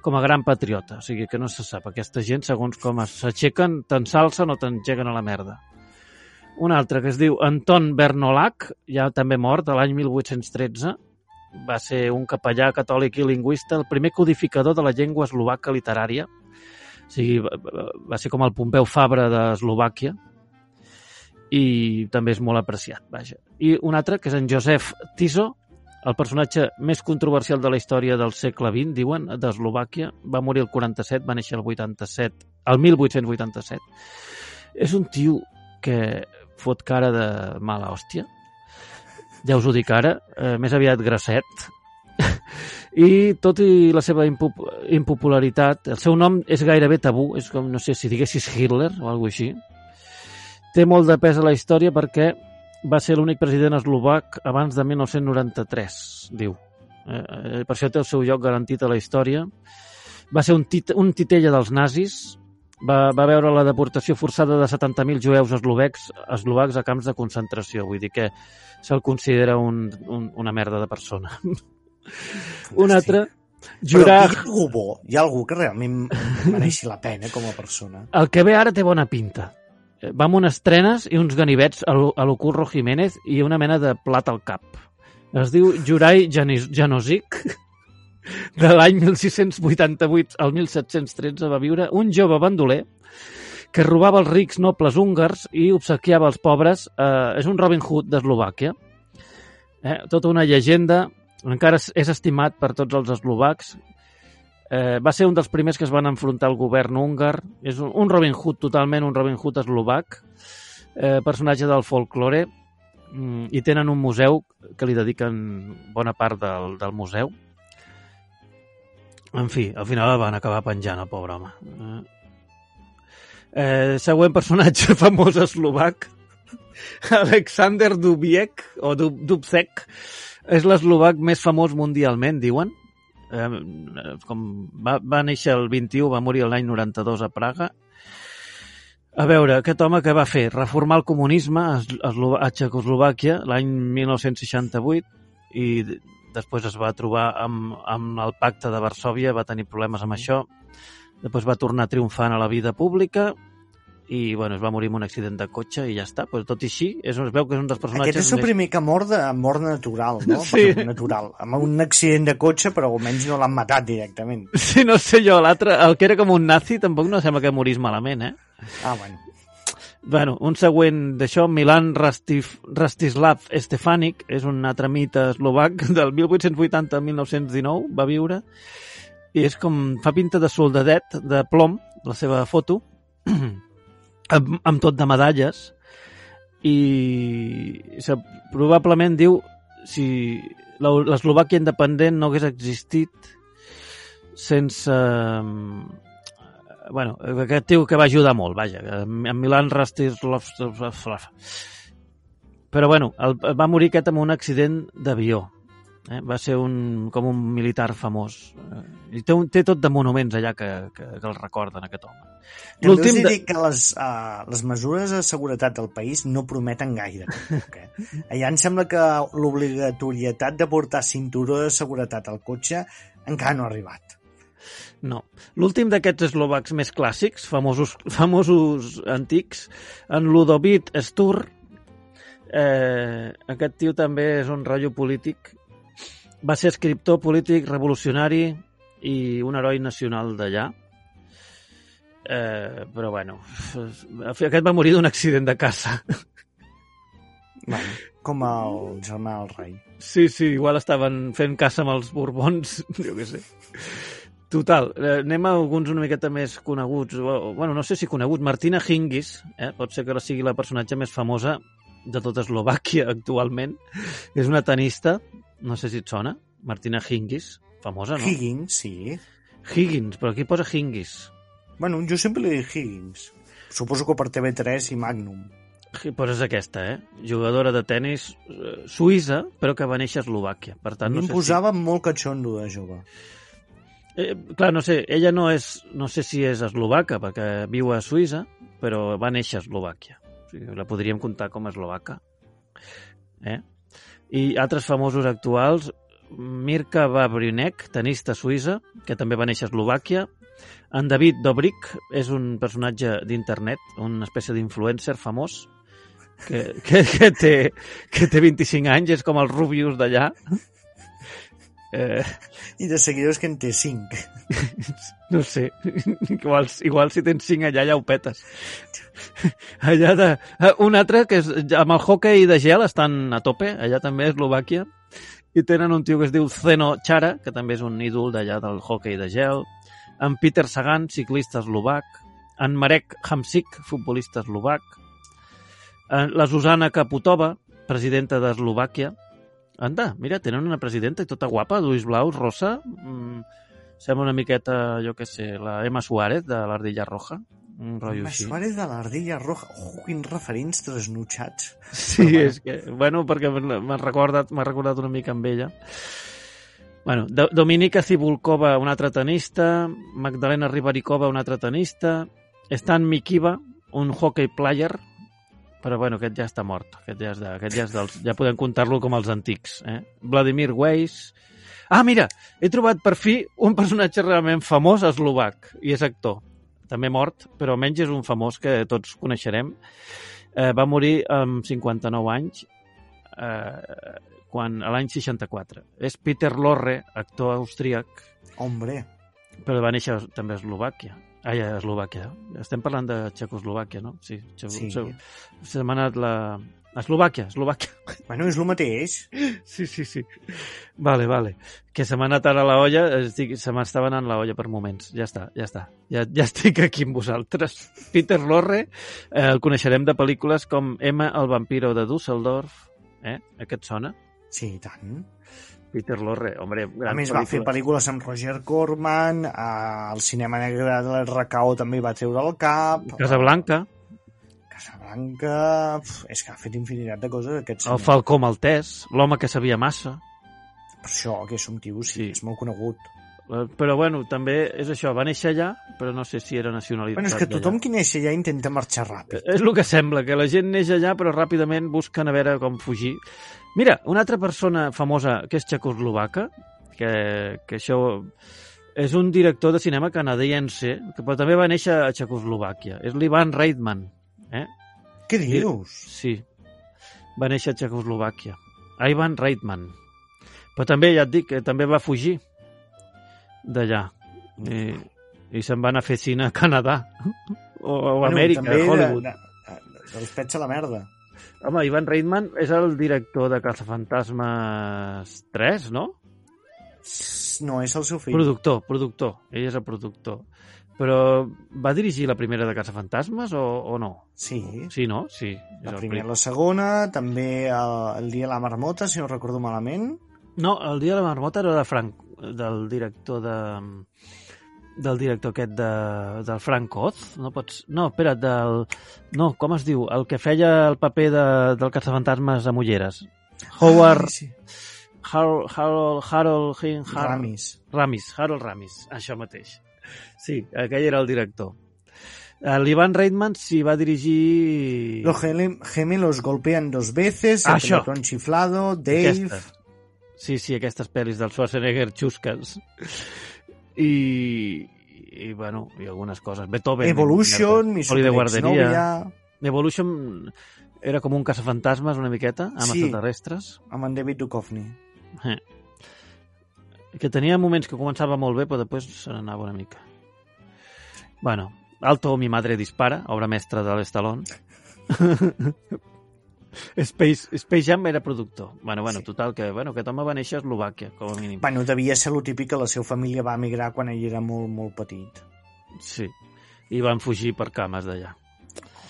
com a gran patriota. O sigui que no se sap. Aquesta gent, segons com s'aixequen, t'ensalcen o t'engeguen a la merda. Un altre que es diu Anton Bernolac, ja també mort, l'any 1813, va ser un capellà catòlic i lingüista, el primer codificador de la llengua eslovaca literària. O sigui, va, ser com el Pompeu Fabra d'Eslovàquia i també és molt apreciat, vaja. I un altre, que és en Josef Tiso, el personatge més controversial de la història del segle XX, diuen, d'Eslovàquia. Va morir el 47, va néixer el 87, el 1887. És un tio que fot cara de mala hòstia. Ja us ho dic ara, eh, més aviat grasset. I tot i la seva impop impopularitat, el seu nom és gairebé tabú, és com, no sé, si diguessis Hitler o alguna així. Té molt de pes a la història perquè va ser l'únic president eslovac abans de 1993, diu. Eh, eh, per això té el seu lloc garantit a la història. Va ser un, tit un titella dels nazis, va, va veure la deportació forçada de 70.000 jueus eslovecs, eslovacs a camps de concentració. Vull dir que se'l considera un, un, una merda de persona. un altre, Però Juraj hi ha algú bo, hi ha algú que realment mereixi la pena com a persona. El que ve ara té bona pinta. Eh, Va amb unes trenes i uns ganivets a lo- a lo Curro Jiménez i una mena de plat al cap. Es diu Juraj Janis- Janosic. De l'any 1688 al 1713 va viure un jove bandoler que robava els rics nobles húngars i obsequiava els pobres. Eh, és un Robin Hood d'Eslovàquia. Eh, tota una llegenda. Encara és- estimat per tots els eslovacs Eh, va ser un dels primers que es van enfrontar al govern húngar. És un, un Robin Hood, totalment un Robin Hood eslovac, eh, personatge del folklore, mm, i tenen un museu que li dediquen bona part del, del museu. En fi, al final el van acabar penjant, el pobre home. Eh, eh, següent personatge famós eslovac, Alexander Dubiek, o Dub Dubcek, és l'eslovac més famós mundialment, diuen eh, com va, va néixer el 21, va morir l'any 92 a Praga. A veure, aquest home què va fer? Reformar el comunisme a, a Txecoslovàquia l'any 1968 i després es va trobar amb, amb el pacte de Varsòvia, va tenir problemes amb això, després va tornar triomfant a la vida pública i bueno, es va morir en un accident de cotxe i ja està, però tot i així és, es veu que és un dels personatges Aquest és el primer que mor de mort natural, no? Sí. Perquè Natural. Amb un accident de cotxe, però almenys no l'han matat directament. Sí, no sé jo, l'altre, el que era com un nazi, tampoc no sembla que morís malament, eh? Ah, bueno. Bueno, un següent d'això, Milan Rastif, Rastislav Stefanic, és un altre mite eslovac del 1880 al 1919, va viure, i és com, fa pinta de soldadet, de plom, la seva foto, amb, amb tot de medalles, i se, probablement diu si l'Eslovàquia independent no hagués existit sense bueno, aquest tio que va ajudar molt, vaja, en Milan Rastislav Però bueno, el, va morir aquest amb un accident d'avió. Eh? Va ser un, com un militar famós. Eh? I té, un, té tot de monuments allà que, que, que el recorden, aquest home. També us L'últim he de- dit que les, uh, les mesures de seguretat del país no prometen gaire. tampoc, Eh? Allà em sembla que l'obligatorietat de portar cinturó de seguretat al cotxe encara no ha arribat. No. L'últim d'aquests eslovacs més clàssics, famosos, famosos antics, en Ludovit Stur, eh, aquest tio també és un rotllo polític, va ser escriptor polític, revolucionari i un heroi nacional d'allà. Eh, però bueno, aquest va morir d'un accident de caça. Bueno, com el germà del rei. Sí, sí, igual estaven fent caça amb els borbons, jo què sé. Total, eh, anem a alguns una miqueta més coneguts. Bueno, no sé si coneguts. Martina Hingis, eh? pot ser que ara sigui la personatge més famosa de tota Eslovàquia actualment. És una tenista, no sé si et sona, Martina Hingis, famosa, no? Higgins, sí. Higgins, però aquí posa Hingis. Bueno, jo sempre li dic Higgins. Suposo que per TV3 i Magnum. Hi poses aquesta, eh? Jugadora de tennis eh, suïssa, però que va néixer a Eslovàquia. Per tant, no em sé posava molt catxondo de jove. Eh, clar, no sé, ella no és, no sé si és eslovaca, perquè viu a Suïssa, però va néixer a Eslovàquia. O sigui, la podríem comptar com a eslovaca. Eh? I altres famosos actuals, Mirka Babrinek, tenista suïssa, que també va néixer a Eslovàquia. En David Dobrik és un personatge d'internet, una espècie d'influencer famós, que, que, que, té, que té 25 anys, és com el Rubius d'allà. Eh, I de seguidors que en té 5. no sé, igual, igual si tens 5 allà ja ho petes. Allà de... eh, Un altre que és, amb el hockey de gel estan a tope, allà també a Eslovàquia, i tenen un tio que es diu Zeno Chara, que també és un ídol d'allà del hockey de gel, en Peter Sagan, ciclista eslovac, en Marek Hamsik, futbolista eslovac, la Susana Kaputova, presidenta d'Eslovàquia. Anda, mira, tenen una presidenta i tota guapa, d'ulls blaus, rosa, mm, sembla una miqueta, jo què sé, la Emma Suárez de l'Ardilla Roja, un rotllo Emma així. Suárez de l'Ardilla Roja. Oh, quins referents trasnutxats. Sí, Però és que, bueno, perquè m'ha recordat, recordat una mica amb ella. Bueno, Do- Dominika Cibulkova, una altra tenista, Magdalena Ribarikova, una altra tenista, Stan Mikiva, un hockey player, però bueno, aquest ja està mort, aquest ja és, de, aquest ja és dels, ja podem comptar-lo com els antics. Eh? Vladimir Weiss... Ah, mira, he trobat per fi un personatge realment famós eslovac, i és actor. També mort, però almenys és un famós que tots coneixerem. Eh, va morir amb 59 anys eh, quan, a l'any 64. És Peter Lorre, actor austríac, Hombre, però va néixer també a Eslovàquia. Ai, a Eslovàquia. Estem parlant de Txecoslovàquia, no? Sí. Txeco, Sí. Se, se m'ha anat la... Eslovàquia, Eslovàquia. bueno, és el mateix. Sí, sí, sí. Vale, vale. Que se m'ha anat ara la olla, estic, se m'estava anant la olla per moments. Ja està, ja està. Ja, ja estic aquí amb vosaltres. Peter Lorre, eh, el coneixerem de pel·lícules com Emma, el vampiro de Düsseldorf. Eh? Aquest sona? Sí, i tant. Peter Lorre, hombre, A gran més, va fer pel·lícula. pel·lícuules amb Roger Corman, al cinema negre de l'RKO també va treure el cap, Casablanca, Casablanca... Pf, és que ha fet infinitat de coses aquest el senyor. Falcó Maltès, l'home que sabia massa. Per això, que és un tio, sí, Sí. és molt conegut. Eh, Però bueno, també és això, va néixer allà, però no sé si era nacionalitat Bueno, és que tothom qui neix allà intenta marxar ràpid. És el que sembla, que la gent neix allà però ràpidament busquen a veure com fugir. Mira, una altra persona famosa que és txecoslovaca, que, que això és un director de cinema canadense, que però també va néixer a Txecoslovàquia. És l'Ivan Reitman. Eh? Què dius? Sí, va néixer a Txecoslovàquia. Ivan Reitman. Però també, ja et dic, que també va fugir d'allà. I, I se'n va anar a fer cine a Canadà. O, o a Amèrica, també a Hollywood. De, de, dels pets a la merda. Home, Ivan Reitman és el director de Caçafantasmes 3, no? No, és el seu fill. Productor, productor. Ell és el productor. Però va dirigir la primera de Caçafantasmes o, o no? Sí, Sí, no? Sí. és la primera prim- la segona, també el, el dia de la marmota, si no recordo malament. No, el dia de la marmota era de Frank, del director de... del director aquest de, del Frank Oz, no pots... No, espera't, del... No, com es diu? El que feia el paper de, del caçafantasmes amb ulleres. Howard... Ai, sí. Harold... Harold... Harold... Hin- Har- Ramis. Ramis, Harold Ramis, això mateix. Sí, aquell era el director. Eh, L'Ivan Reitman s'hi va dirigir... Los gemelos golpean dos veces, el Això. pelotón chiflado, Dave... Aquestes. Sí, sí, aquestes pel·lis del Schwarzenegger xusques. I, i, bueno, i algunes coses. Beethoven. Evolution, mi Poli de guarderia. exnovia, Evolution era com un caçafantasmes una miqueta, amb Sí. extraterrestres. amb en David Duchovny. Eh. Que tenia moments que començava molt bé, però després se n'anava una mica. Bueno, Alto mi madre dispara, obra mestra de l'Estalón. Space, Space Jam era productor. Bueno, bueno, Sí. total, que bueno, aquest home va néixer a Eslovàquia, com a mínim. Bueno, devia ser lo típic que la seva família va emigrar quan ell era molt, molt petit. Sí. I van fugir per cames d'allà.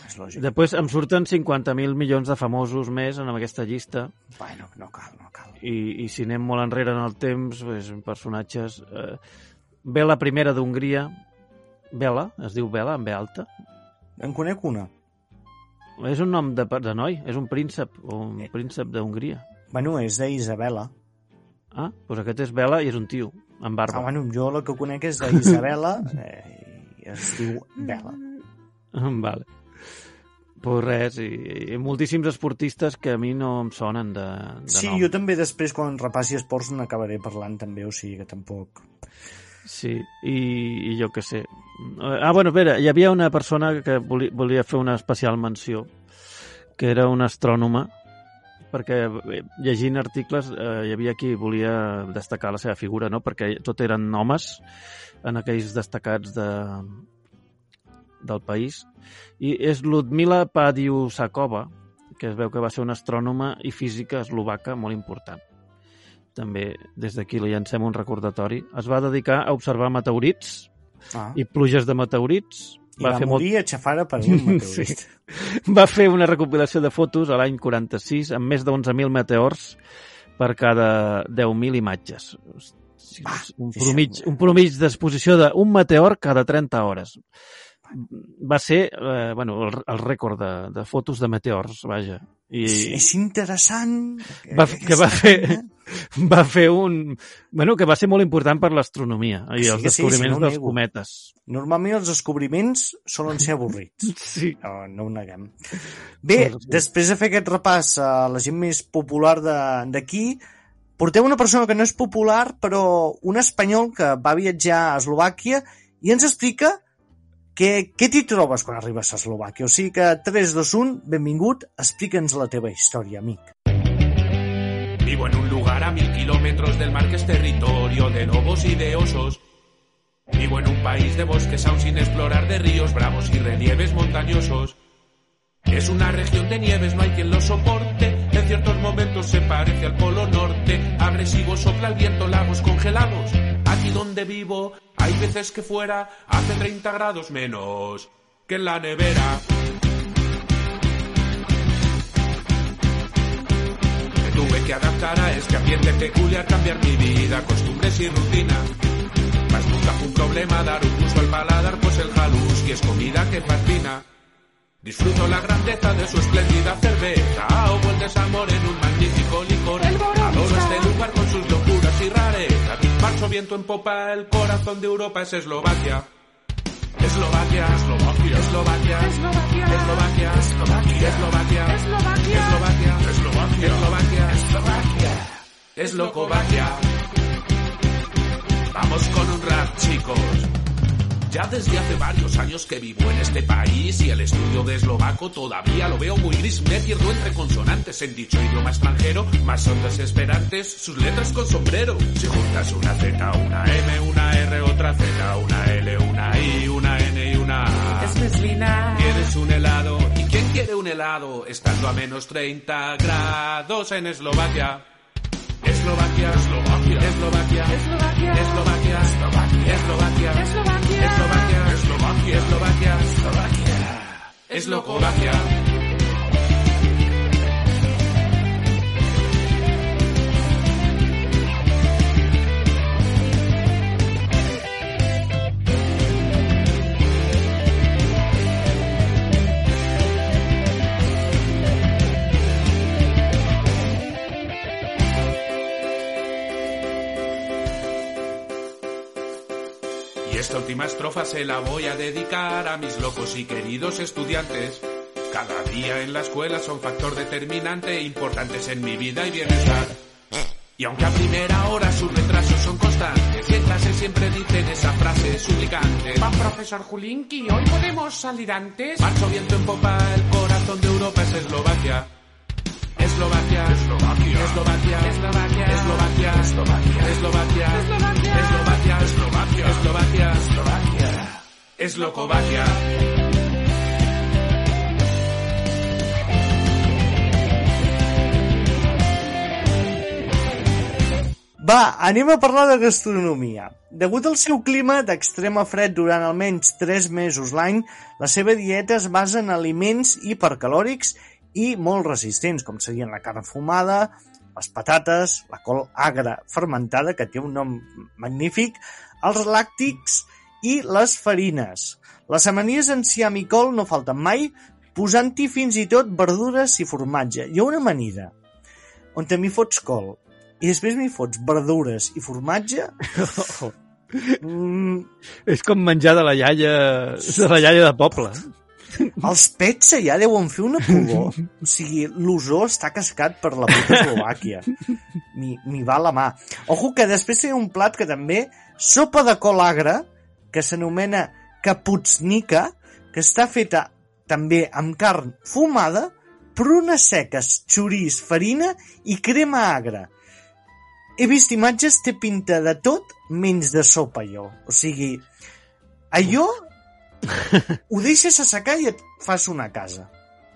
És lògic. Després em surten 50.000 milions de famosos més en aquesta llista Bueno, no cal, no cal. i, i si anem molt enrere en el temps, pues, personatges... Eh, Bela I d'Hongria, Bela, es diu Bela, amb B alta, En conec una. És un nom de, de noi, és un príncep, un príncep d'Hongria. Bueno, és d'Isabela. Ah, doncs aquest és Bela i és un tio, amb Ah, barba. bueno, jo la que conec és d'Isabela eh, i es diu Bela. vale. Pues res, i, i moltíssims esportistes que a mi no em sonen de, de Sí, nom. jo també després quan repassi esports n'acabaré parlant també, o sigui que tampoc... Sí, i, i jo què sé. Ah, bueno, espera, hi havia una persona que volia, volia fer una especial menció, que era una astrònoma, perquè llegint articles eh, hi havia qui volia destacar la seva figura, no? perquè tot eren homes en aquells destacats de, del país. I és Ludmila Padiusakova, que es veu que va ser una astrònoma i física eslovaca molt important també des d'aquí li llancem un recordatori, es va dedicar a observar meteorits Ah. i pluges de meteorits. I va, fer morir molt... a xafara per un meteorit. Sí. Va fer una recopilació de fotos a l'any 46 amb més de 11.000 meteors per cada 10.000 imatges. Va, un promig, un promig d'exposició d'un meteor cada 30 hores. Va ser eh, bueno, el, el rècord de, de fotos de meteors, vaja. I, És, és interessant. va, que va aquesta fer, va fer un... Bueno, que va ser molt important per l'astronomia i Sí els que sí, descobriments sí, no dels nego. cometes. Normalment els descobriments solen ser avorrits. Sí. No, no ho neguem. Bé, sí. després de fer aquest repàs a la gent més popular de- d'aquí, portem una persona que no és popular, però un espanyol que va viatjar a Eslovàquia i ens explica que, què t'hi trobes quan arribes a Eslovàquia. O sigui que 3, 2, 1, benvingut, explica'ns la teva història, amic. Vivo en un lugar a mil kilómetros del mar que es territorio de lobos y de osos. Vivo en un país de bosques aún sin explorar, de ríos bravos y relieves montañosos. Es una región de nieves, no hay quien lo soporte. En ciertos momentos se parece al polo norte. Agresivo sopla el viento, lagos congelados. Aquí donde vivo, hay veces que fuera hace 30 grados menos que en la nevera. Me tuve que adaptar a este ambiente peculiar, cambiar mi vida, costumbres y rutina. Mas nunca fue un problema dar un gusto al paladar, pues el jaluski es comida que fascina. Disfruto la grandeza de su espléndida cerveza, ahogo el desamor en un magnífico licor. Adoro este lugar con sus locuras y rarezas. Marcho viento en popa, el corazón de Europa es Eslovaquia. Eslovaquia, Eslovaquia, Eslovaquia, Eslovaquia, Eslovaquia, Eslovaquia, Eslovaquia, Eslovaquia, Eslovaquia, Eslovaquia. Vamos con un rap, chicos. Ya desde hace varios años que vivo en este país y el estudio de eslovaco todavía lo veo muy gris. Me pierdo entre consonantes en dicho idioma extranjero. Más son desesperantes sus letras con sombrero. Si juntas una Z, una M, una R, otra Z, una L, una I, una N y una A. Es ¿Quieres un helado? ¿Y quién quiere un helado? Estando a menos 30 grados en. Eslovaquia, Eslovaquia, Eslovaquia, Eslovaquia, Eslovaquia, loco, la se la voy a dedicar a mis locos y queridos estudiantes. Cada día en la escuela son factor determinante, importantes en mi vida y bienestar. Y aunque a primera hora sus retrasos son constantes, y en clase siempre dicen esa frase suplicante. Va, profesor Julinki, hoy podemos salir antes. Marcho viento en popa, el corazón de Europa es Eslovaquia. Eslovaquia, Eslovaquia, Eslovaquia, Eslovaquia, Eslovaquia, Eslovaquia, Eslovaquia, Eslovaquia, Eslovaquia, Eslovaquia, Eslovaquia, Eslovaquia. Va, anem a parlar de gastronomia. Degut al seu clima d'extrema fred durant almenys 3 mesos l'any, la seva dieta es basa en aliments hipercalòrics i molt resistents, com serien la carn fumada, les patates, la col agra fermentada, que té un nom magnífic, els làctics i les farines. Les amanies en ciam i col no falten mai, posant-hi fins i tot verdures i formatge. Hi ha una amanida on m'hi fots col i després m'hi fots verdures i formatge, mm, És com menjar de la iaia de, la iaia de poble. els pets ja deuen fer una pudor. O sigui, l'ozó està cascat per la puta Eslovàquia. M'hi va la mà. Ojo que després té un plat que també, sopa de col agra, que s'anomena kaputsnika, que està feta també amb carn fumada, prunes seques, xorís, farina i crema agra. He vist imatges, té pinta de tot menys de sopa, jo. O sigui, allò ho deixes assecar i et fas una casa.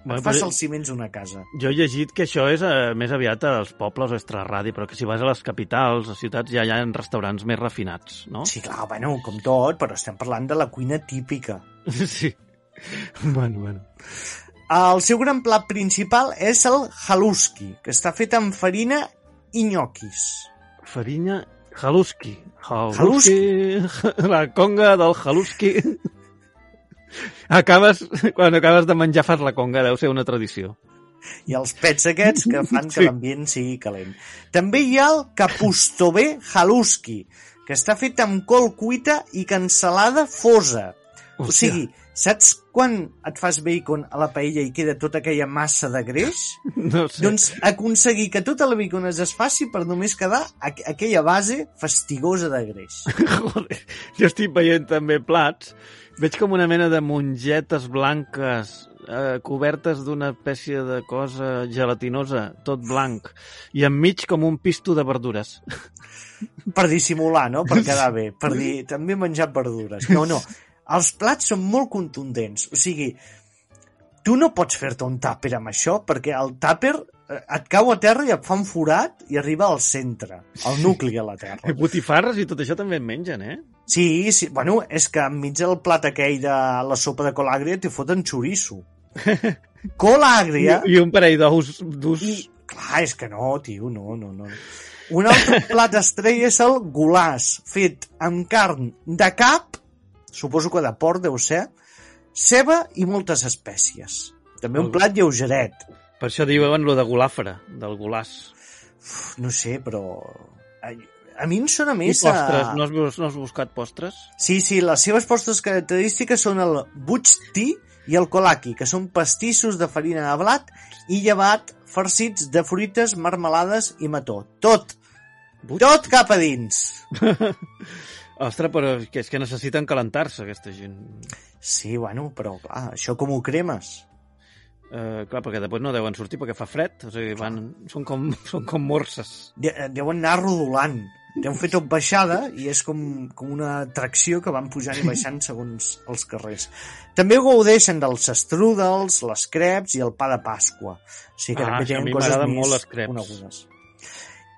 Bueno, Et fas però- els ciments d'una casa. Jo he llegit que això és eh, més aviat als pobles o extraradi, però que si vas a les capitals, a ciutats, ja hi ha restaurants més refinats, no? Sí, clar, bueno, com tot, però estem parlant de la cuina típica. Sí. Bueno, bueno. El seu gran plat principal és el haluski, que està fet amb farina i nyoquis. Farina Haluski. Haluski. La conga del Haluski. Acabes, quan acabes de menjar fas la conga, deu ser una tradició. I els pets aquests que fan que Sí. l'ambient sigui calent. També hi ha el kapustové haluski, que està fet amb col cuita i cansalada fosa. O Hòstia. sigui, saps quan et fas bacon a la paella i queda tota aquella massa de greix? No sé. Doncs aconseguir que tota la bacon es desfaci per només quedar aqu aquella base fastigosa de greix. Joder, jo estic veient també plats. Veig com una mena de mongetes blanques eh, cobertes d'una espècie de cosa gelatinosa, tot blanc, i enmig com un pisto de verdures. per dissimular, no? Per quedar bé. Per dir, també he menjat verdures. No, no. Els plats són molt contundents. O sigui, tu no pots fer-te un tàper amb això perquè el tàper et cau a terra i et fa un forat i arriba al centre, al nucli de la terra. I botifarres i tot això també en mengen, eh? Sí, sí. Bueno, és que enmig del plat aquell de la sopa de colàgria t'hi foten xoriço. Colàgria I, I un parell d'ous durs. i... Clar, és que no, tio, no, no, no. Un altre plat estrella és el gulàs, fet amb carn de cap, suposo que de porc deu ser, ceba i moltes espècies. També un plat lleugeret. Per això diuen lo de golàfera, del golàs. No sé, però... A, a mi em sona I més postres, a... no has, no has buscat postres? Sí, sí, les seves postres característiques són el butxti i el kolaki, que són pastissos de farina de blat i llevat farcits de fruites, marmelades i mató. Tot! Tot cap a dins! Ostres, però és que necessiten calentar-se, aquesta gent. Sí, bueno, però clar, això com ho cremes? Uh, clar, perquè després no deuen sortir perquè fa fred, o sigui, van, són, com, són com morses. De deuen anar rodolant. Deuen fer tot baixada i és com, com una atracció que van pujant i baixant segons els carrers. També gaudeixen dels strudels, les creps i el pa de Pasqua. O sigui que Ah, també tenen mi coses m'agraden més molt les creps. conegudes.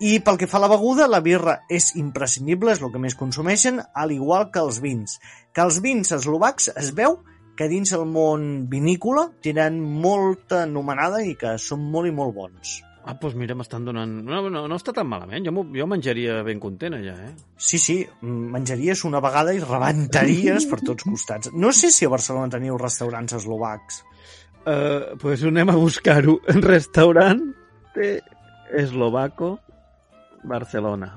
I pel que fa a la beguda, la birra és imprescindible, és el que més consumeixen, al igual que els vins. Que els vins eslovacs es veu que dins el món vinícola tenen molta anomenada i que són molt i molt bons. Ah, doncs mira, m'estan donant... No, no, no està tan malament, jo, jo menjaria ben content allà, eh? Sí, sí, menjaries una vegada i rebentaries per tots costats. No sé si a Barcelona teniu restaurants eslovacs. Uh, pues anem a buscar-ho. Restaurant Eslovaco Barcelona.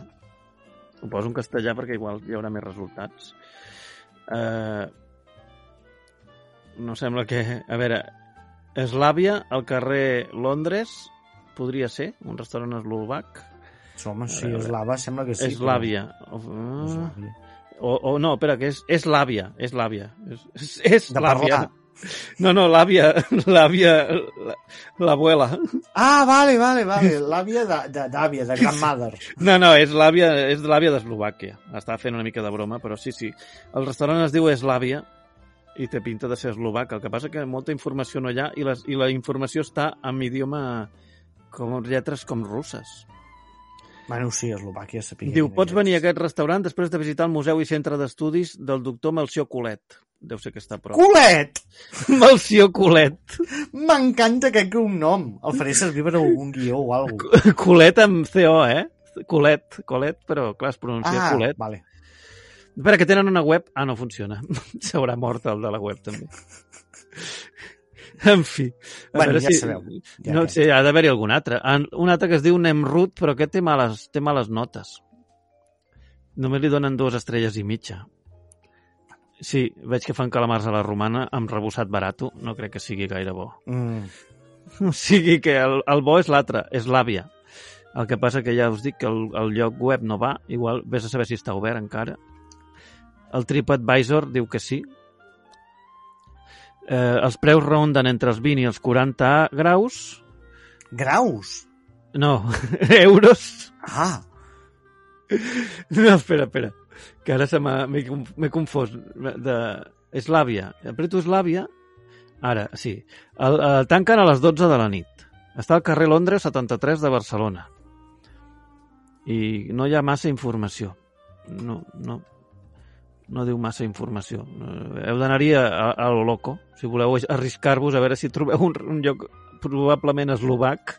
Ho poso en castellà perquè igual hi haurà més resultats. Eh, no sembla que... A veure, Eslàvia, al carrer Londres, podria ser, un restaurant eslovac. Home, sí, eslava, sembla que sí. Eslàvia. Però... Eslàvia. O, o no, espera, que és, és l'àvia, és l'àvia. És, és, és De parlar. No, no, l'àvia, l'àvia, la- l'abuela. Ah, vale, vale, vale. L'àvia de- de- d'àvia, de, de grandmother. No, no, és l'àvia, és l'àvia d'Eslovàquia. Estava fent una mica de broma, però sí, sí. El restaurant es diu Eslàvia i té pinta de ser eslovac. El que passa que molta informació no hi ha i, les, i la informació està en idioma com lletres com russes. Bueno, sí, Eslovàquia sapia. Diu, pots venir a aquest restaurant després de visitar el Museu i Centre d'Estudis del doctor Melcior Colet. Deu ser que està a prop. Culet! Melcior Colet. M'encanta aquest nom. El faré servir per algun guió o alguna cosa. Colet amb CO, eh? Colet, Colet, però clar, es pronuncia Ah, Colet. vale. Espera, que tenen una web... Ah, no funciona. S'haurà mort el de la web, també. en fi. A Bueno, veure ja sabeu. Ja no sé, ha d'haver-hi algun altre. Un altre que es diu Nemrut, però aquest té males, té males notes. Només li donen dues estrelles i mitja. Sí, veig que fan calamars a la romana amb rebossat barato. No crec que sigui gaire bo. Mm. O sigui que el, el bo és l'altre, és l'àvia. El que passa que ja us dic que el, el lloc web no va, igual vés a saber si està obert encara. El TripAdvisor diu que sí. Eh, els preus ronden entre els 20 i els 40 graus. Graus? No, euros. Ah, No, espera, espera. Que ara se m'he confós. De... Eslàvia. Apreto Eslàvia. Ara, sí. El, el tanquen a les 12 de la nit. Està al carrer Londres 73 de Barcelona. I no hi ha massa informació. No, no, no diu massa informació. Eh, Heu d'anar-hi a, a, a lo loco, si voleu arriscar-vos a veure si trobeu un, un lloc probablement eslovac,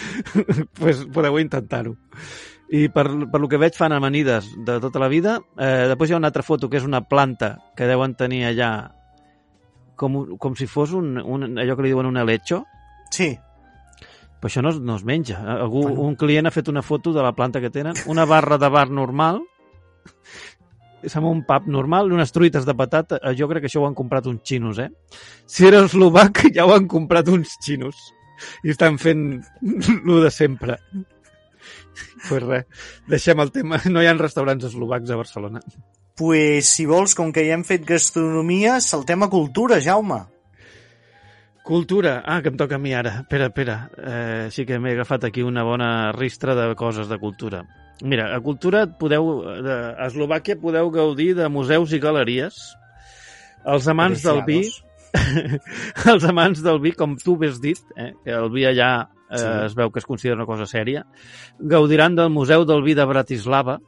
pues podeu intentar-ho. I per, per lo que veig fan amanides de tota la vida. Eh, després hi ha una altra foto que és una planta que deuen tenir allà com, com si fos un, un, allò que li diuen un helecho, sí. però això no, es- no es menja. Algú, Bueno. Un client ha fet una foto de la planta que tenen, una barra de bar normal, és un pap normal, unes truites de patata. Eh, Jo crec que això ho han comprat uns xinos, eh? Si era eslovac, ja ho han comprat uns xinos. I estan fent lo de sempre. Pues res, deixem el tema. No hi ha restaurants eslovacs a Barcelona. Pues, si vols, com que ja hem fet gastronomia, saltem a cultura, Jaume. Cultura. Ah, que em toca a mi ara. Espera, espera. Eh, sí que m'he agafat aquí una bona ristra de coses de cultura. Mira, a cultura podeu, de, a Eslovàquia podeu gaudir de museus i galeries. Els amants del vi, els amants del vi, com tu has dit, eh, que el vi allà eh, Sí. es veu que es considera una cosa sèria, gaudiran del Museu del Vi de Bratislava.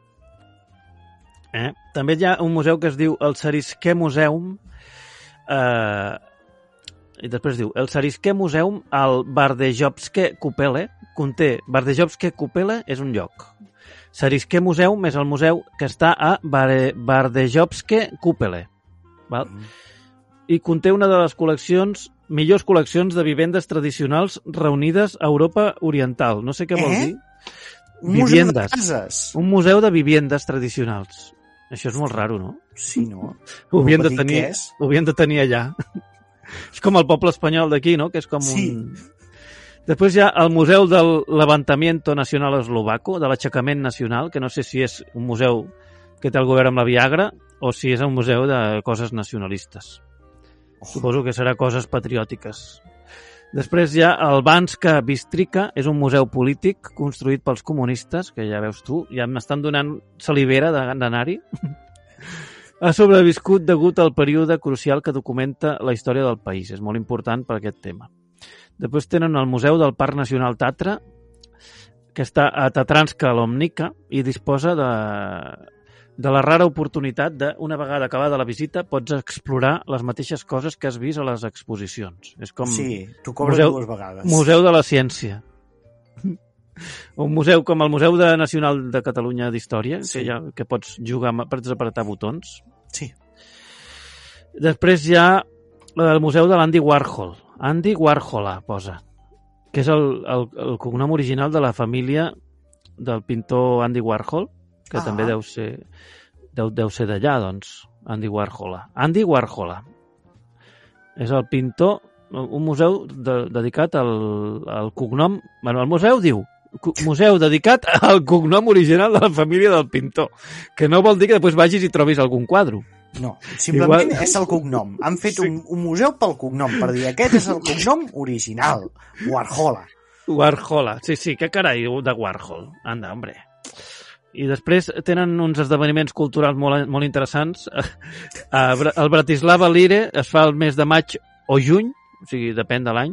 Eh? També hi ha un museu que es diu el Sarisqué Museum, eh, i després diu, el Sarisqué Museum al Bardejovske Kupele conté, Bardejovske Kupele és un lloc. Sarisqué Museum és el museu que està a Bare- Bardejovske Kupele. Val? I conté una de les col·leccions, millors col·leccions de vivendes tradicionals reunides a Europa Oriental. No sé què vol Eh? dir. Un museu de cases. Un museu de vivendes tradicionals. Això és molt raro, no? Sí, no? Ho havien, de tenir, ho havien de tenir allà. És com el poble espanyol d'aquí, no? Que és com Sí. un... Després hi ha el Museu del Levantamiento Nacional Eslovaco, de l'aixecament nacional, que no sé si és un museu que té el govern amb la Viagra o si és un museu de coses nacionalistes. Suposo que serà coses patriòtiques. Després hi ha el Banska Bistrica, és un museu polític construït pels comunistes, que ja veus tu, ja m'estan donant salivera d'anar-hi. Ha sobreviscut degut al període crucial que documenta la història del país. És molt important per aquest tema. Després tenen el Museu del Parc Nacional Tatra, que està a Tatranska Lomnica i disposa de, de la rara oportunitat de, una vegada acabada la visita, pots explorar les mateixes coses que has vist a les exposicions. És com Sí, t'ho cobres museu- dues vegades. Museu de la Ciència. Un museu com el Museu de Nacional de Catalunya d'Història, Sí. que, ja, que pots jugar, pots apretar botons. Sí. Després hi ha el Museu de l'Andy Warhol. Andy Warhola, posa. Que és el, el, el cognom original de la família del pintor Andy Warhol, que Ah. també deu ser, deu, deu ser d'allà, doncs. Andy Warhola. Andy Warhola. És el pintor, un museu de, dedicat al, al cognom... Bueno, el museu diu museu dedicat al cognom original de la família del pintor, que no vol dir que després vagis i trobis algun quadre. No, simplement Igual- és el cognom. Han fet un, un museu pel cognom, per dir aquest és el cognom original, Warhola. Warhola, sí, sí, què carai de Warhol. Anda, hombre. I després tenen uns esdeveniments culturals molt, molt interessants. El Bratislava Lire es fa el mes de maig o juny, o sigui, depèn de l'any.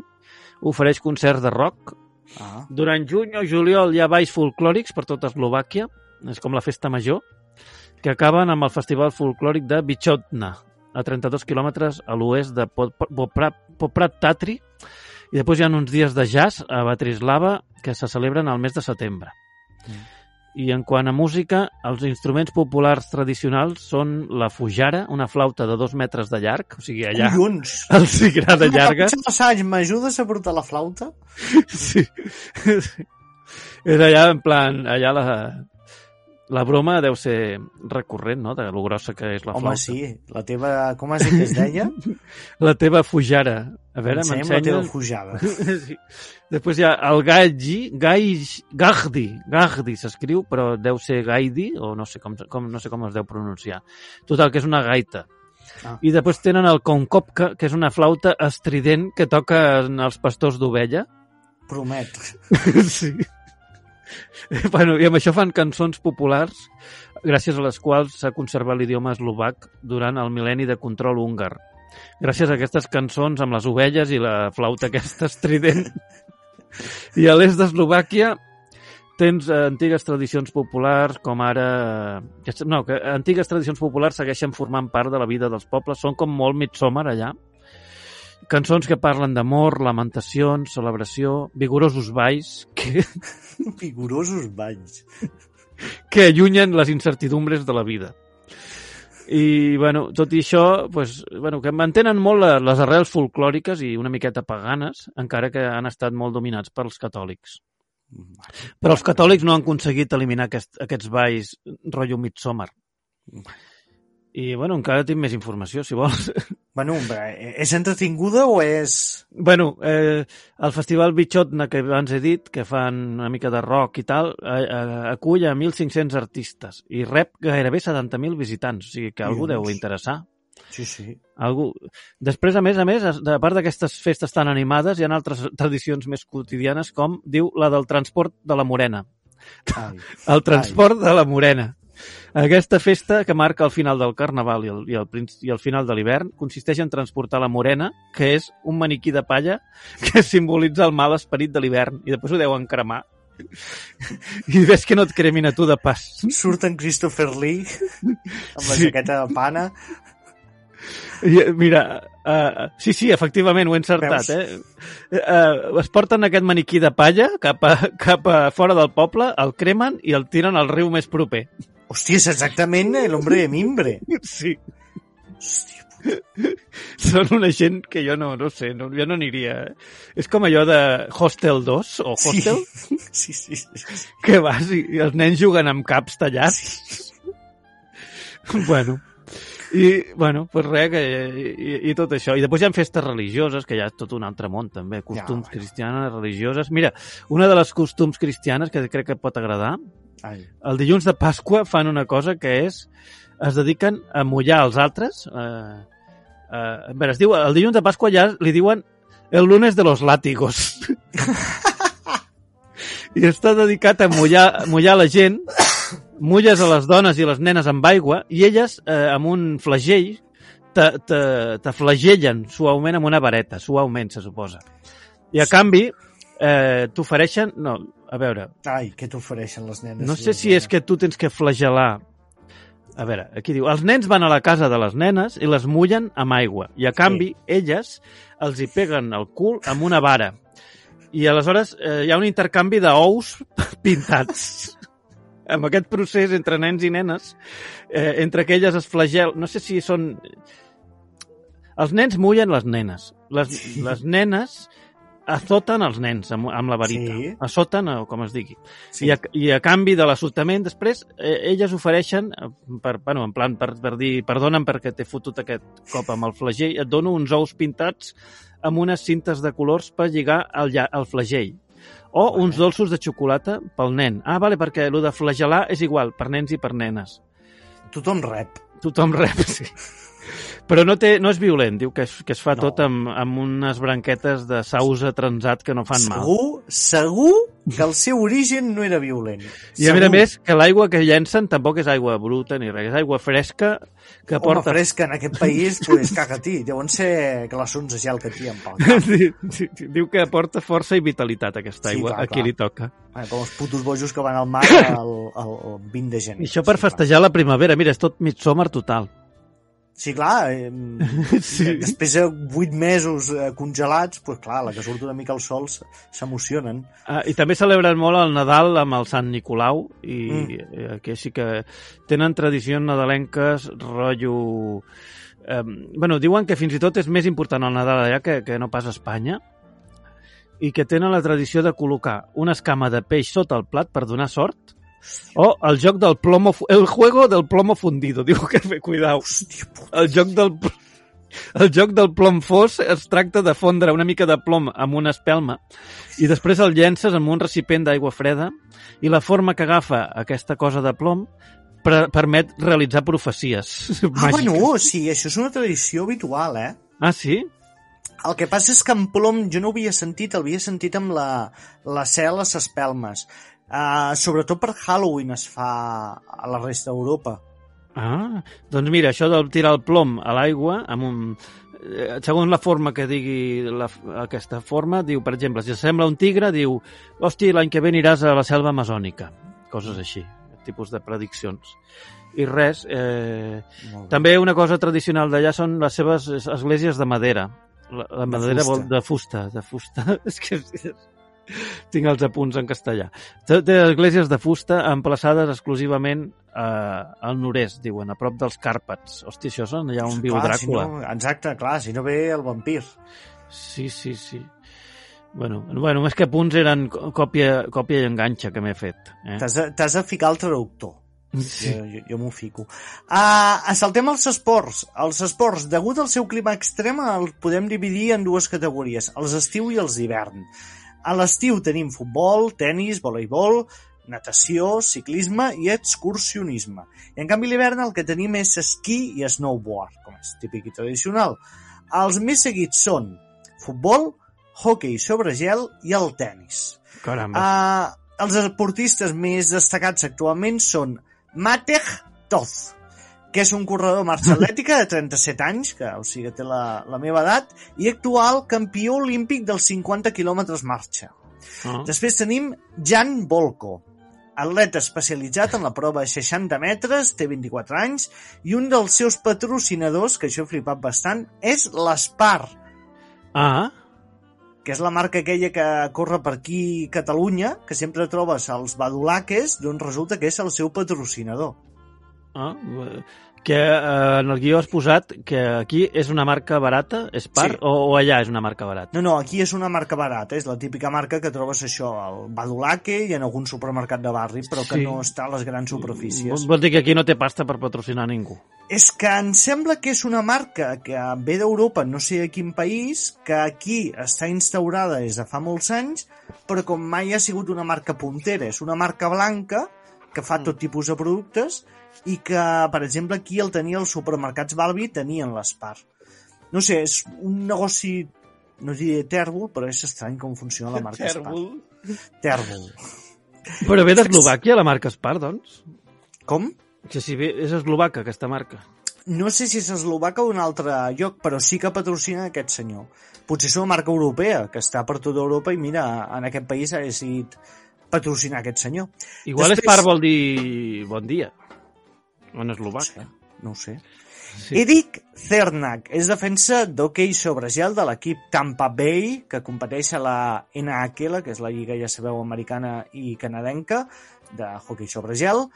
Ofereix concerts de rock. Ah. Durant juny o juliol hi ha balls folclòrics per tota Eslovàquia. És com la festa major, que acaben amb el festival folclòric de Bichotna, a 32 quilòmetres a l'oest de Pop- Poprat, Tatri, i després hi ha uns dies de jazz a Batrislava que se celebren al mes de setembre. I en quant a música, els instruments populars tradicionals són la fujara, una flauta de dos metres de llarg, o sigui, allà Collons! els agrada llarga. Faig assaig, m'ajudes a portar la flauta? Sí. És allà, en plan, allà la, la broma deu ser recurrent, no?, de lo grossa que és la Home, flauta. sí. La teva... Com has dit que es deia? La teva fujara. A veure, Ensenya'm la teva fujada. sí. Després hi ha el Gaigi, Gaig, Gagdi, Gagdi s'escriu, però deu ser Gaidi, o no sé com, com, no sé com es deu pronunciar. Total, que és una gaita. Ah. I després tenen el Konkopka, que és una flauta estrident que toquen els pastors d'ovella. Promet. sí. Bueno, I amb això fan cançons populars gràcies a les quals s'ha conservat l'idioma eslovac durant el mil·lenni de control húngar. Gràcies a aquestes cançons amb les ovelles i la flauta aquesta estrident. I a l'est d'Eslovàquia tens eh, antigues tradicions populars com ara... eh, No, que antigues tradicions populars segueixen formant part de la vida dels pobles. Són com molt Midsommar allà. Cançons que parlen d'amor, lamentacions, celebració, vigorosos balls que, Vigorosos balls. que allunyen les incertidumbres de la vida. I, bueno, tot i això, pues, bueno, que mantenen molt la- les arrels folclòriques i una miqueta paganes, encara que han estat molt dominats pels catòlics. Però els catòlics no han aconseguit eliminar aquest, aquests balls rotllo Midsommar. I, bueno, encara tinc més informació, si vols. Bueno, eh, és entretinguda o és... Bueno, eh, el festival Bichotna que abans he dit, que fan una mica de rock i tal, eh, eh, acull a 1.500 artistes i rep gairebé 70.000 visitants, o sigui que algú Collons. deu interessar. Sí, sí. Algú... Després, a més a més, a part d'aquestes festes tan animades, hi ha altres tradicions més quotidianes, com diu la del transport de la Morena. Ai. El transport de la Morena. Aquesta festa, que marca el final del Carnaval i el, i el, i el final de l'hivern, consisteix en transportar la morena, que és un maniquí de palla que simbolitza el mal esperit de l'hivern, i després ho deuen cremar. I ves que no et cremin a tu de pas. Surt en Christopher Lee amb la Sí. jaqueta de pana. I, mira, uh, sí, sí, efectivament, ho he encertat, Veus? eh? Uh, es porten aquest maniquí de palla cap a, cap a fora del poble, el cremen i el tiren al riu més proper. Hòstia, és exactament l'hombre de mimbre. Sí. Hòstia, Són una gent que jo no, no sé, no, jo no aniria. eh? És com allò de Hostel 2 o Hostel, sí. sí, sí, sí. que vas i, els nens juguen amb caps tallats. bueno, i, bueno, pues res, que, i, i, tot això. I després hi ha festes religioses, que ja és tot un altre món, també. Costums bueno. cristianes, religioses. Mira, una de les costums cristianes que crec que pot agradar, Ai. el dilluns de Pasqua fan una cosa que és es dediquen a mullar els altres eh, eh, a veure, es diu, el dilluns de Pasqua ja li diuen el lunes de los látigos i està dedicat a mullar, mullar la gent mulles a les dones i les nenes amb aigua i elles eh, amb un flagell te, te, te flagellen suaument amb una vareta, suaument se suposa i a canvi eh, t'ofereixen no, a veure, Ai, què t'ofereixen les nenes? no sé si és que tu tens que flagelar... A veure, aquí diu, els nens van a la casa de les nenes i les mullen amb aigua i a canvi elles els hi peguen el cul amb una vara. I aleshores eh, hi ha un intercanvi d'ous pintats. amb aquest procés entre nens i nenes, eh, entre que elles es flagel... No sé si són... Els nens mullen les nenes. Les, les nenes assoten els nens amb, amb la varita. Sí. Assoten, o com es digui. Sí. I, a, I a canvi de l'assotament, després, eh, elles ofereixen, per, bueno, en plan, per, per dir, perdona'm perquè t'he fotut aquest cop amb el flagell, et dono uns ous pintats amb unes cintes de colors per lligar el, el flagell. O uns dolços de xocolata pel nen. Ah, vale, perquè el de flagelar és igual, per nens i per nenes. Tothom rep. Tothom rep, sí. Però no, té, no és violent, diu que es, que es fa No. tot amb, amb unes branquetes de sausa transat que no fan mal. segur, segur que el seu origen no era violent. I a més a Segur. més, que l'aigua que llencen tampoc és aigua bruta ni res, és aigua fresca que Home, porta... fresca en aquest país, pues, caga-t'hi. Deuen ser glaçons de gel que tien pel cap. Diu- que aporta força i vitalitat aquesta Sí, aigua clar, a qui clar. li toca. Com els putos bojos que van al mar el, el, el 20 de gener. I això per Sí, clar. festejar la primavera. Mira, és tot midsummer total. Sí, clar. Eh, Sí. Després de 8 mesos eh, congelats, pues, clar, la que surt una mica el sol s'emocionen. Ah, I també celebren molt el Nadal amb el Sant Nicolau i Mm. mm. aquí sí que tenen tradicions nadalenques, rotllo... Eh, bueno, diuen que fins i tot és més important el Nadal allà que, que no pas a Espanya i que tenen la tradició de col·locar una escama de peix sota el plat per donar sort o el joc del plomo... El juego del plomo fundido. Diu que, cuidao, el joc del... El joc del plom fos es tracta de fondre una mica de plom amb una espelma i després el llences amb un recipient d'aigua freda i la forma que agafa aquesta cosa de plom per permet realitzar profecies Ah, màgiques. bueno, sí, això és una tradició habitual, eh? Ah, sí? El que passa és que en plom jo no ho havia sentit, el havia sentit amb la, la cel a les espelmes. Uh, sobretot per Halloween es fa a la resta d'Europa. Ah, doncs mira, això de tirar el plom a l'aigua amb un... eh, segons la forma que digui la, aquesta forma, diu, per exemple, si sembla un tigre, diu, hosti, l'any que ve aniràs a la selva amazònica. Coses així, tipus de prediccions. I res, eh, també una cosa tradicional d'allà són les seves es- esglésies de madera. La, la De madera fusta. vol de fusta, de fusta. és que tinc els apunts en castellà. Té, esglésies de fusta emplaçades exclusivament eh, al nord-est, diuen, a prop dels Càrpats. Hòstia, això és on hi ha un viu Clar, Dràcula. Si no, exacte, clar, si no ve el vampir. Sí, sí, sí. Bueno, bueno, més que punts eren còpia, còpia i enganxa que m'he fet. Eh? T'has de, ficar el traductor. Sí. Jo, jo, jo m'ho fico. Uh, saltem als esports. Els esports, degut al seu clima extrem, els podem dividir en dues categories, els estiu i els d'hivern. A l'estiu tenim futbol, tennis, voleibol, natació, ciclisme i excursionisme. I en canvi l'hivern el que tenim és esquí i snowboard, com és típic i tradicional. Els més seguits són futbol, hockey sobre gel i el tennis. Caramba. Uh, els esportistes més destacats actualment són Matej Toth, que és un corredor marxa atlètica de 37 anys, que o sigui, té la, la meva edat, i actual campió olímpic dels 50 quilòmetres marxa. Ah. Després tenim Jan Volko, atleta especialitzat en la prova de 60 metres, té 24 anys, i un dels seus patrocinadors, que això he flipat bastant, és l'Espar, ah, que és la marca aquella que corre per aquí Catalunya, que sempre trobes als badulaques, doncs resulta que és el seu patrocinador. Ah, eh, que eh, en el guió has posat que aquí és una marca barata, és part, Sí. o, o allà és una marca barata? No, no, aquí és una marca barata, és la típica marca que trobes això al badulaque i en algun supermercat de barri, però que Sí. no està a les grans superfícies. Vol, vol dir que aquí no té pasta per patrocinar ningú. És que em sembla que és una marca que ve d'Europa, no sé a quin país, que aquí està instaurada des de fa molts anys, però com mai ha sigut una marca puntera, és una marca blanca que fa tot tipus de productes i que, per exemple, aquí el tenia els supermercats Balbi, tenien l'Espar. No sé, és un negoci, no diré tèrbol, però és estrany com funciona la marca Espar. Tèrbol. Però ve d'Eslovàquia, la marca Spar, doncs? Com? Que si bé és eslovaca, aquesta marca. No sé si és eslovaca o un altre lloc, però sí que patrocina aquest senyor. Potser és una marca europea, que està per tota Europa i mira, en aquest país ha decidit patrocinar aquest senyor. Igual Després- Spar vol dir bon dia. En eslovac. No ho sé. Sí. Eric Cernak és defensa d'hoquei sobre gel de l'equip Tampa Bay, que competeix a la NHL, que és la lliga, ja sabeu, americana i canadenca de hoquei sobre gel.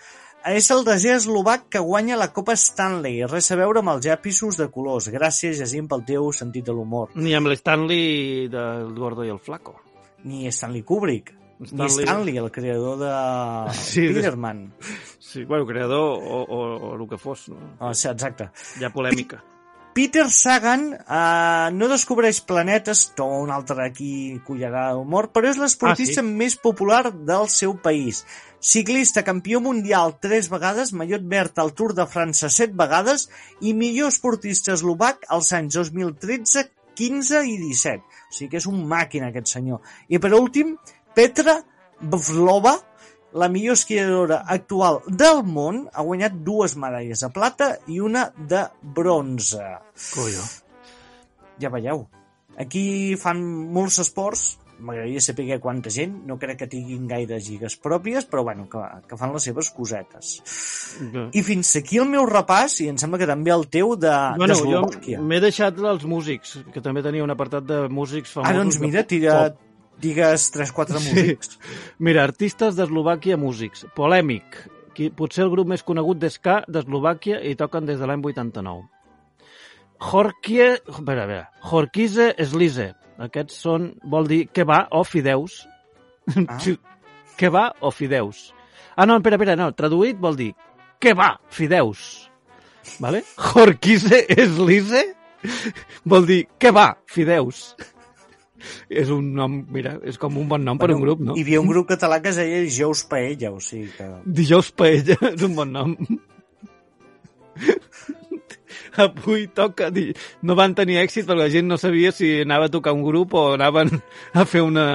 És el desè eslovac que guanya la Copa Stanley. Res a veure amb els llapisos de colors. Gràcies, Jacint, pel teu sentit de l'humor. Ni amb l'Stanley del Gordo i el Flaco. Ni Stanley Kubrick. Stanley... Ni Stanley, el creador de Sí, de- Spider-Man. Sí, bueno, creador o, o, o el que fos. No? Oh, sí, exacte. Hi ha polèmica. Peter Sagan eh, no descobreix planetes, to un altre aquí cullerada d'humor, però és l'esportista Ah, més popular del seu país. Ciclista campió mundial tres vegades, mallot verd al Tour de França set vegades i millor esportista eslovac als anys 2013, 15 i 17. O sigui que és un màquina aquest senyor. I per últim, Petra Vlova, la millor esquiadora actual del món, ha guanyat dues medalles de plata i una de bronze. Colló. Ja veieu. Aquí fan molts esports, m'agradaria saber quanta gent, no crec que tinguin gaire lligues pròpies, però bueno, que, que fan les seves cosetes. I fins aquí el meu repàs, i em sembla que també el teu de Bueno, d'Eslovàquia. m'he deixat els músics, que també tenia un apartat de músics famosos. Ah, doncs de mira, tira. Digues 3-4 músics. Mira, artistes d'Eslovàquia, músics. Polèmic. Qui, potser el grup més conegut d'esca d'Eslovàquia i toquen des de l'any 89. Jorkie... A veure, a veure. Jorkize Slize. Aquests són... Vol dir que va o fideus. Ah. que va o fideus. Ah, no, espera, espera, no. Traduït vol dir que va, fideus. Vale? Jorkize Slize vol dir que va, fideus. És un nom, mira, és com un bon nom per un grup, no? Hi havia un grup català que es deia Jous Paella, o sigui que... Dijous Paella és un bon nom. Avui toca... Di... No van tenir èxit perquè la gent no sabia si anava a tocar un grup o anaven a fer una,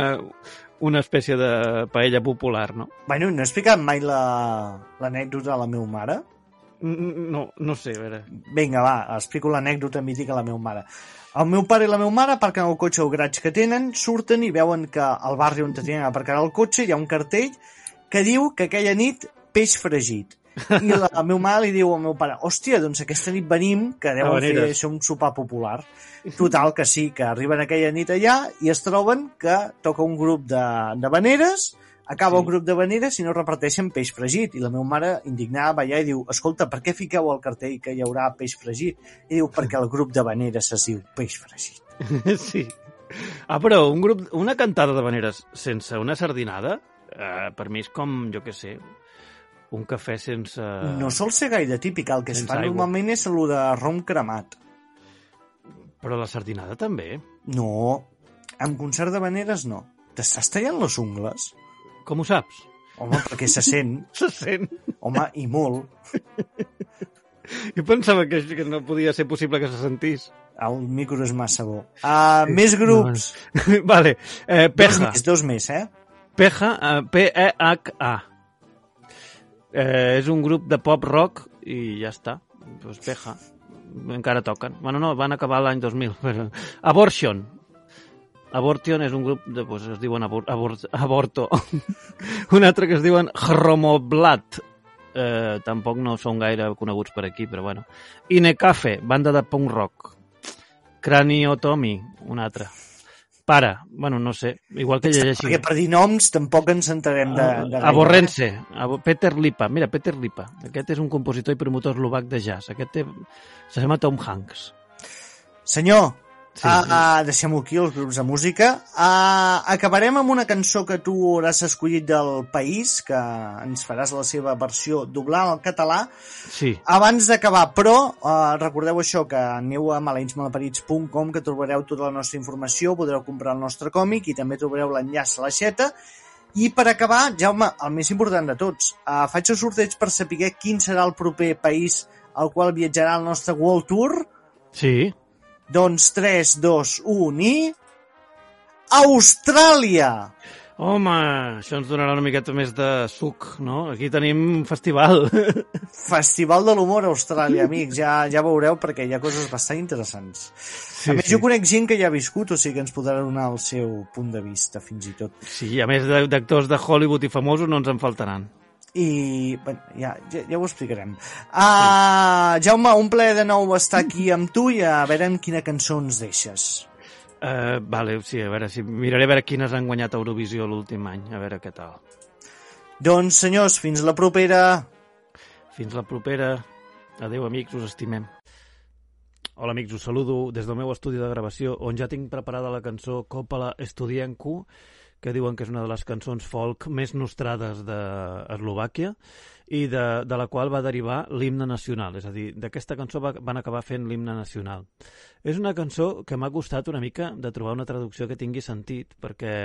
una espècie de paella popular, no? Bueno, no he explicat mai la- l'anècdota a la meva mare? No, no sé, a veure... Vinga, va, explico l'anècdota mítica a la meva mare. El meu pare i la meva mare aparquen el cotxe al garatge que tenen, surten i veuen que al barri on tenen aparcat el cotxe hi ha un cartell que diu que aquella nit peix fregit. I la, la meva mare li diu al meu pare, hòstia, doncs aquesta nit venim, que deuen fer Vaneres." això un sopar popular. Total, que sí, que arriben aquella nit allà i es troben que toca un grup de, de veneres, acaba Sí. el grup de veneres i no reparteixen peix fregit. I la meva mare, indignada, va allà i diu, escolta, per què fiqueu al cartell que hi haurà peix fregit? I diu, perquè el grup de veneres es diu peix fregit. Sí. Ah, però un grup, una cantada de veneres sense una sardinada, eh, per mi és com, jo què sé, un cafè sense... No sol ser gaire típic, el que es fa aigua. normalment és el de rom cremat. Però la sardinada també. No, amb concert de veneres no. T'estàs tallant les ungles? Com ho saps? Home, perquè se sent. Se sent. Home, i molt. Jo pensava que, que no podia ser possible que se sentís. El micro és massa bo. Uh, més grups. vale. Eh, Dos Peja. més, dos més, eh? Peja, eh, P-E-H-A. Eh, és un grup de pop rock i ja està. Pues Peja. Encara toquen. Bueno, no, van acabar l'any 2000. Però... Abortion. Abortion és un grup de, pues, es diuen abor, abor, Aborto. un altre que es diuen Hromoblat. Eh, tampoc no són gaire coneguts per aquí, però bueno. Inecafe, banda de punk rock. Craniotomi, un altre. Para, bueno, no sé, igual que llegeixi. Perquè per dir noms tampoc ens entrarem de... de gaire, Aborrense, Abo- Peter Lipa. Mira, Peter Lipa. Aquest és un compositor i promotor eslovac de jazz. Aquest té... se llama Tom Hanks. Senyor, Sí, sí, uh, uh, deixem-ho aquí, els grups de música. Uh, acabarem amb una cançó que tu hauràs escollit del país, que ens faràs la seva versió doblada al català. Sí. Abans d'acabar, però, uh, recordeu això, que aneu a maleïtsmalaparits.com, que trobareu tota la nostra informació, podreu comprar el nostre còmic i també trobareu l'enllaç a la xeta. I per acabar, Jaume, el més important de tots, uh, faig el sorteig per saber quin serà el proper país al qual viatjarà el nostre World Tour. Sí. Doncs 3, 2, 1 i... Austràlia! Home, això ens donarà una miqueta més de suc, no? Aquí tenim un festival. Festival de l'humor a Austràlia, amics. Ja, ja veureu perquè hi ha coses bastant interessants. Sí, a més, sí. jo conec gent que hi ha viscut, o sigui que ens podrà donar el seu punt de vista, fins i tot. Sí, a més d'actors de Hollywood i famosos no ens en faltaran. I bueno, ja, ja, ja ho explicarem. Uh, Jaume, un plaer de nou estar aquí amb tu i a veure quina cançó ens deixes. Uh, vale, sí, a veure, si miraré a veure quines han guanyat Eurovisió l'últim any, a veure què tal. Doncs, senyors, fins la propera. Fins la propera. Adeu, amics, us estimem. Hola, amics, us saludo des del meu estudi de gravació, on ja tinc preparada la cançó Coppola Estudiancu, que diuen que és una de les cançons folk més nostrades d'Eslovàquia i de, de la qual va derivar l'himne nacional, és a dir, d'aquesta cançó va, van acabar fent l'himne nacional. És una cançó que m'ha costat una mica de trobar una traducció que tingui sentit, perquè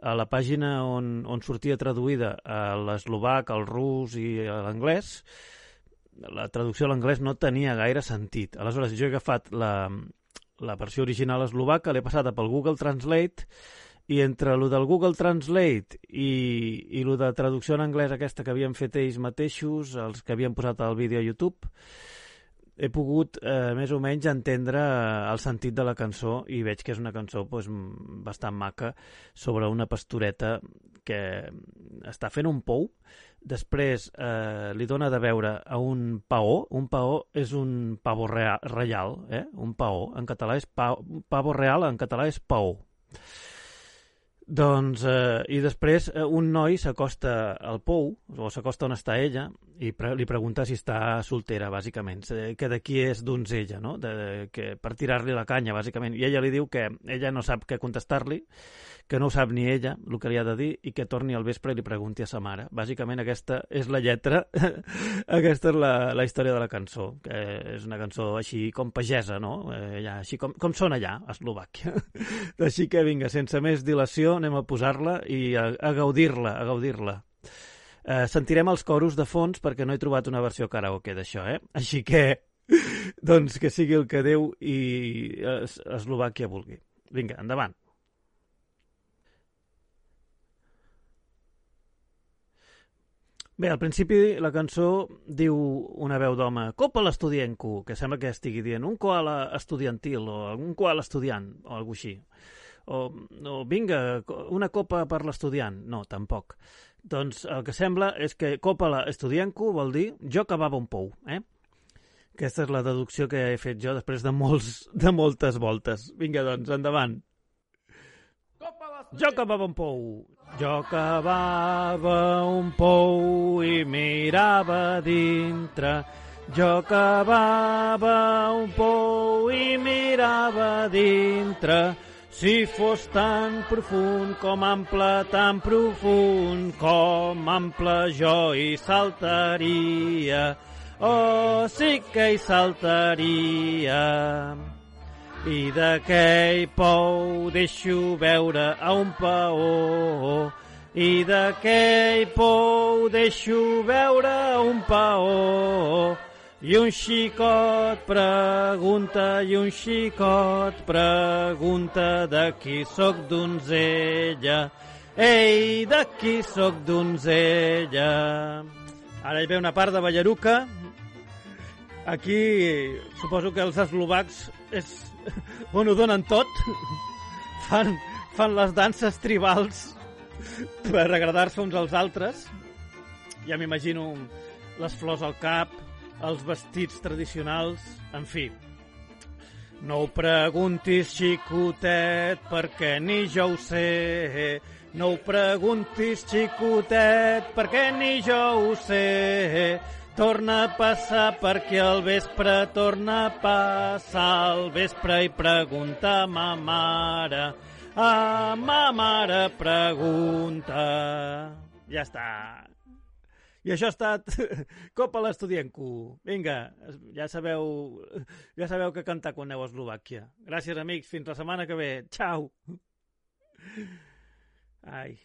a la pàgina on, on sortia traduïda a l'eslovac, al rus i a l'anglès, la traducció a l'anglès no tenia gaire sentit. Aleshores, jo he agafat la, la versió original eslovaca, l'he passada pel Google Translate i entre lo del Google Translate i, i lo de traducció en anglès aquesta que havien fet ells mateixos, els que havien posat el vídeo a YouTube, he pogut eh, més o menys entendre el sentit de la cançó i veig que és una cançó pues, bastant maca sobre una pastoreta que està fent un pou, després eh, li dona de veure a un paó, un paó és un pavo real, reial, eh? un paó, en català és pa, pavo real, en català és paó. Doncs, eh, i després eh, un noi s'acosta al pou, o s'acosta on està ella, i pre li pregunta si està soltera, bàsicament, eh, que de qui és donzella, no? De, que, per tirar-li la canya, bàsicament. I ella li diu que ella no sap què contestar-li, que no ho sap ni ella, el que li ha de dir, i que torni al vespre i li pregunti a sa mare. Bàsicament aquesta és la lletra, aquesta és la, la història de la cançó, que és una cançó així com pagesa, no? Eh, ja, així com, com són allà, a Eslovàquia. així que vinga, sense més dilació, anem a posar-la i a, a gaudir-la, a gaudir-la. Eh, sentirem els coros de fons perquè no he trobat una versió karaoke d'això, eh? Així que, doncs que sigui el que Déu i es, Eslovàquia vulgui. Vinga, endavant. Bé, al principi la cançó diu una veu d'home Copa l'estudienco, que sembla que estigui dient un koala estudiantil o un koala estudiant o alguna així. O, o vinga, una copa per l'estudiant. No, tampoc. Doncs el que sembla és que copa l'estudianco vol dir jo cavava un pou, eh? Aquesta és la deducció que he fet jo després de, molts, de moltes voltes. Vinga, doncs, endavant. Jo cavava un pou. Jo cavava un pou i mirava dintre. Jo cavava un pou i mirava dintre. Si fos tan profund com ample, tan profund com ample, jo hi saltaria. Oh, sí que hi saltaria. I d'aquell pou deixo veure a un paó. I d'aquell pou deixo veure un paó. I un xicot pregunta, i un xicot pregunta de qui sóc donzella. Ei, de qui sóc donzella. Ara hi ve una part de Ballaruca. Aquí suposo que els eslovacs és on ho donen tot. fan, fan les danses tribals per agradar-se uns als altres. Ja m'imagino les flors al cap, els vestits tradicionals, en fi. No ho preguntis, xicotet, perquè ni jo ho sé. No ho preguntis, xicotet, perquè ni jo ho sé. Torna a passar perquè al vespre torna a passar al vespre i pregunta a ma mare. A ma mare pregunta. Ja està. I això ha estat Copa l'Estudianco. Vinga, ja sabeu, ja sabeu que cantar quan aneu a Eslovàquia. Gràcies, amics. Fins la setmana que ve. Ciao. Ai.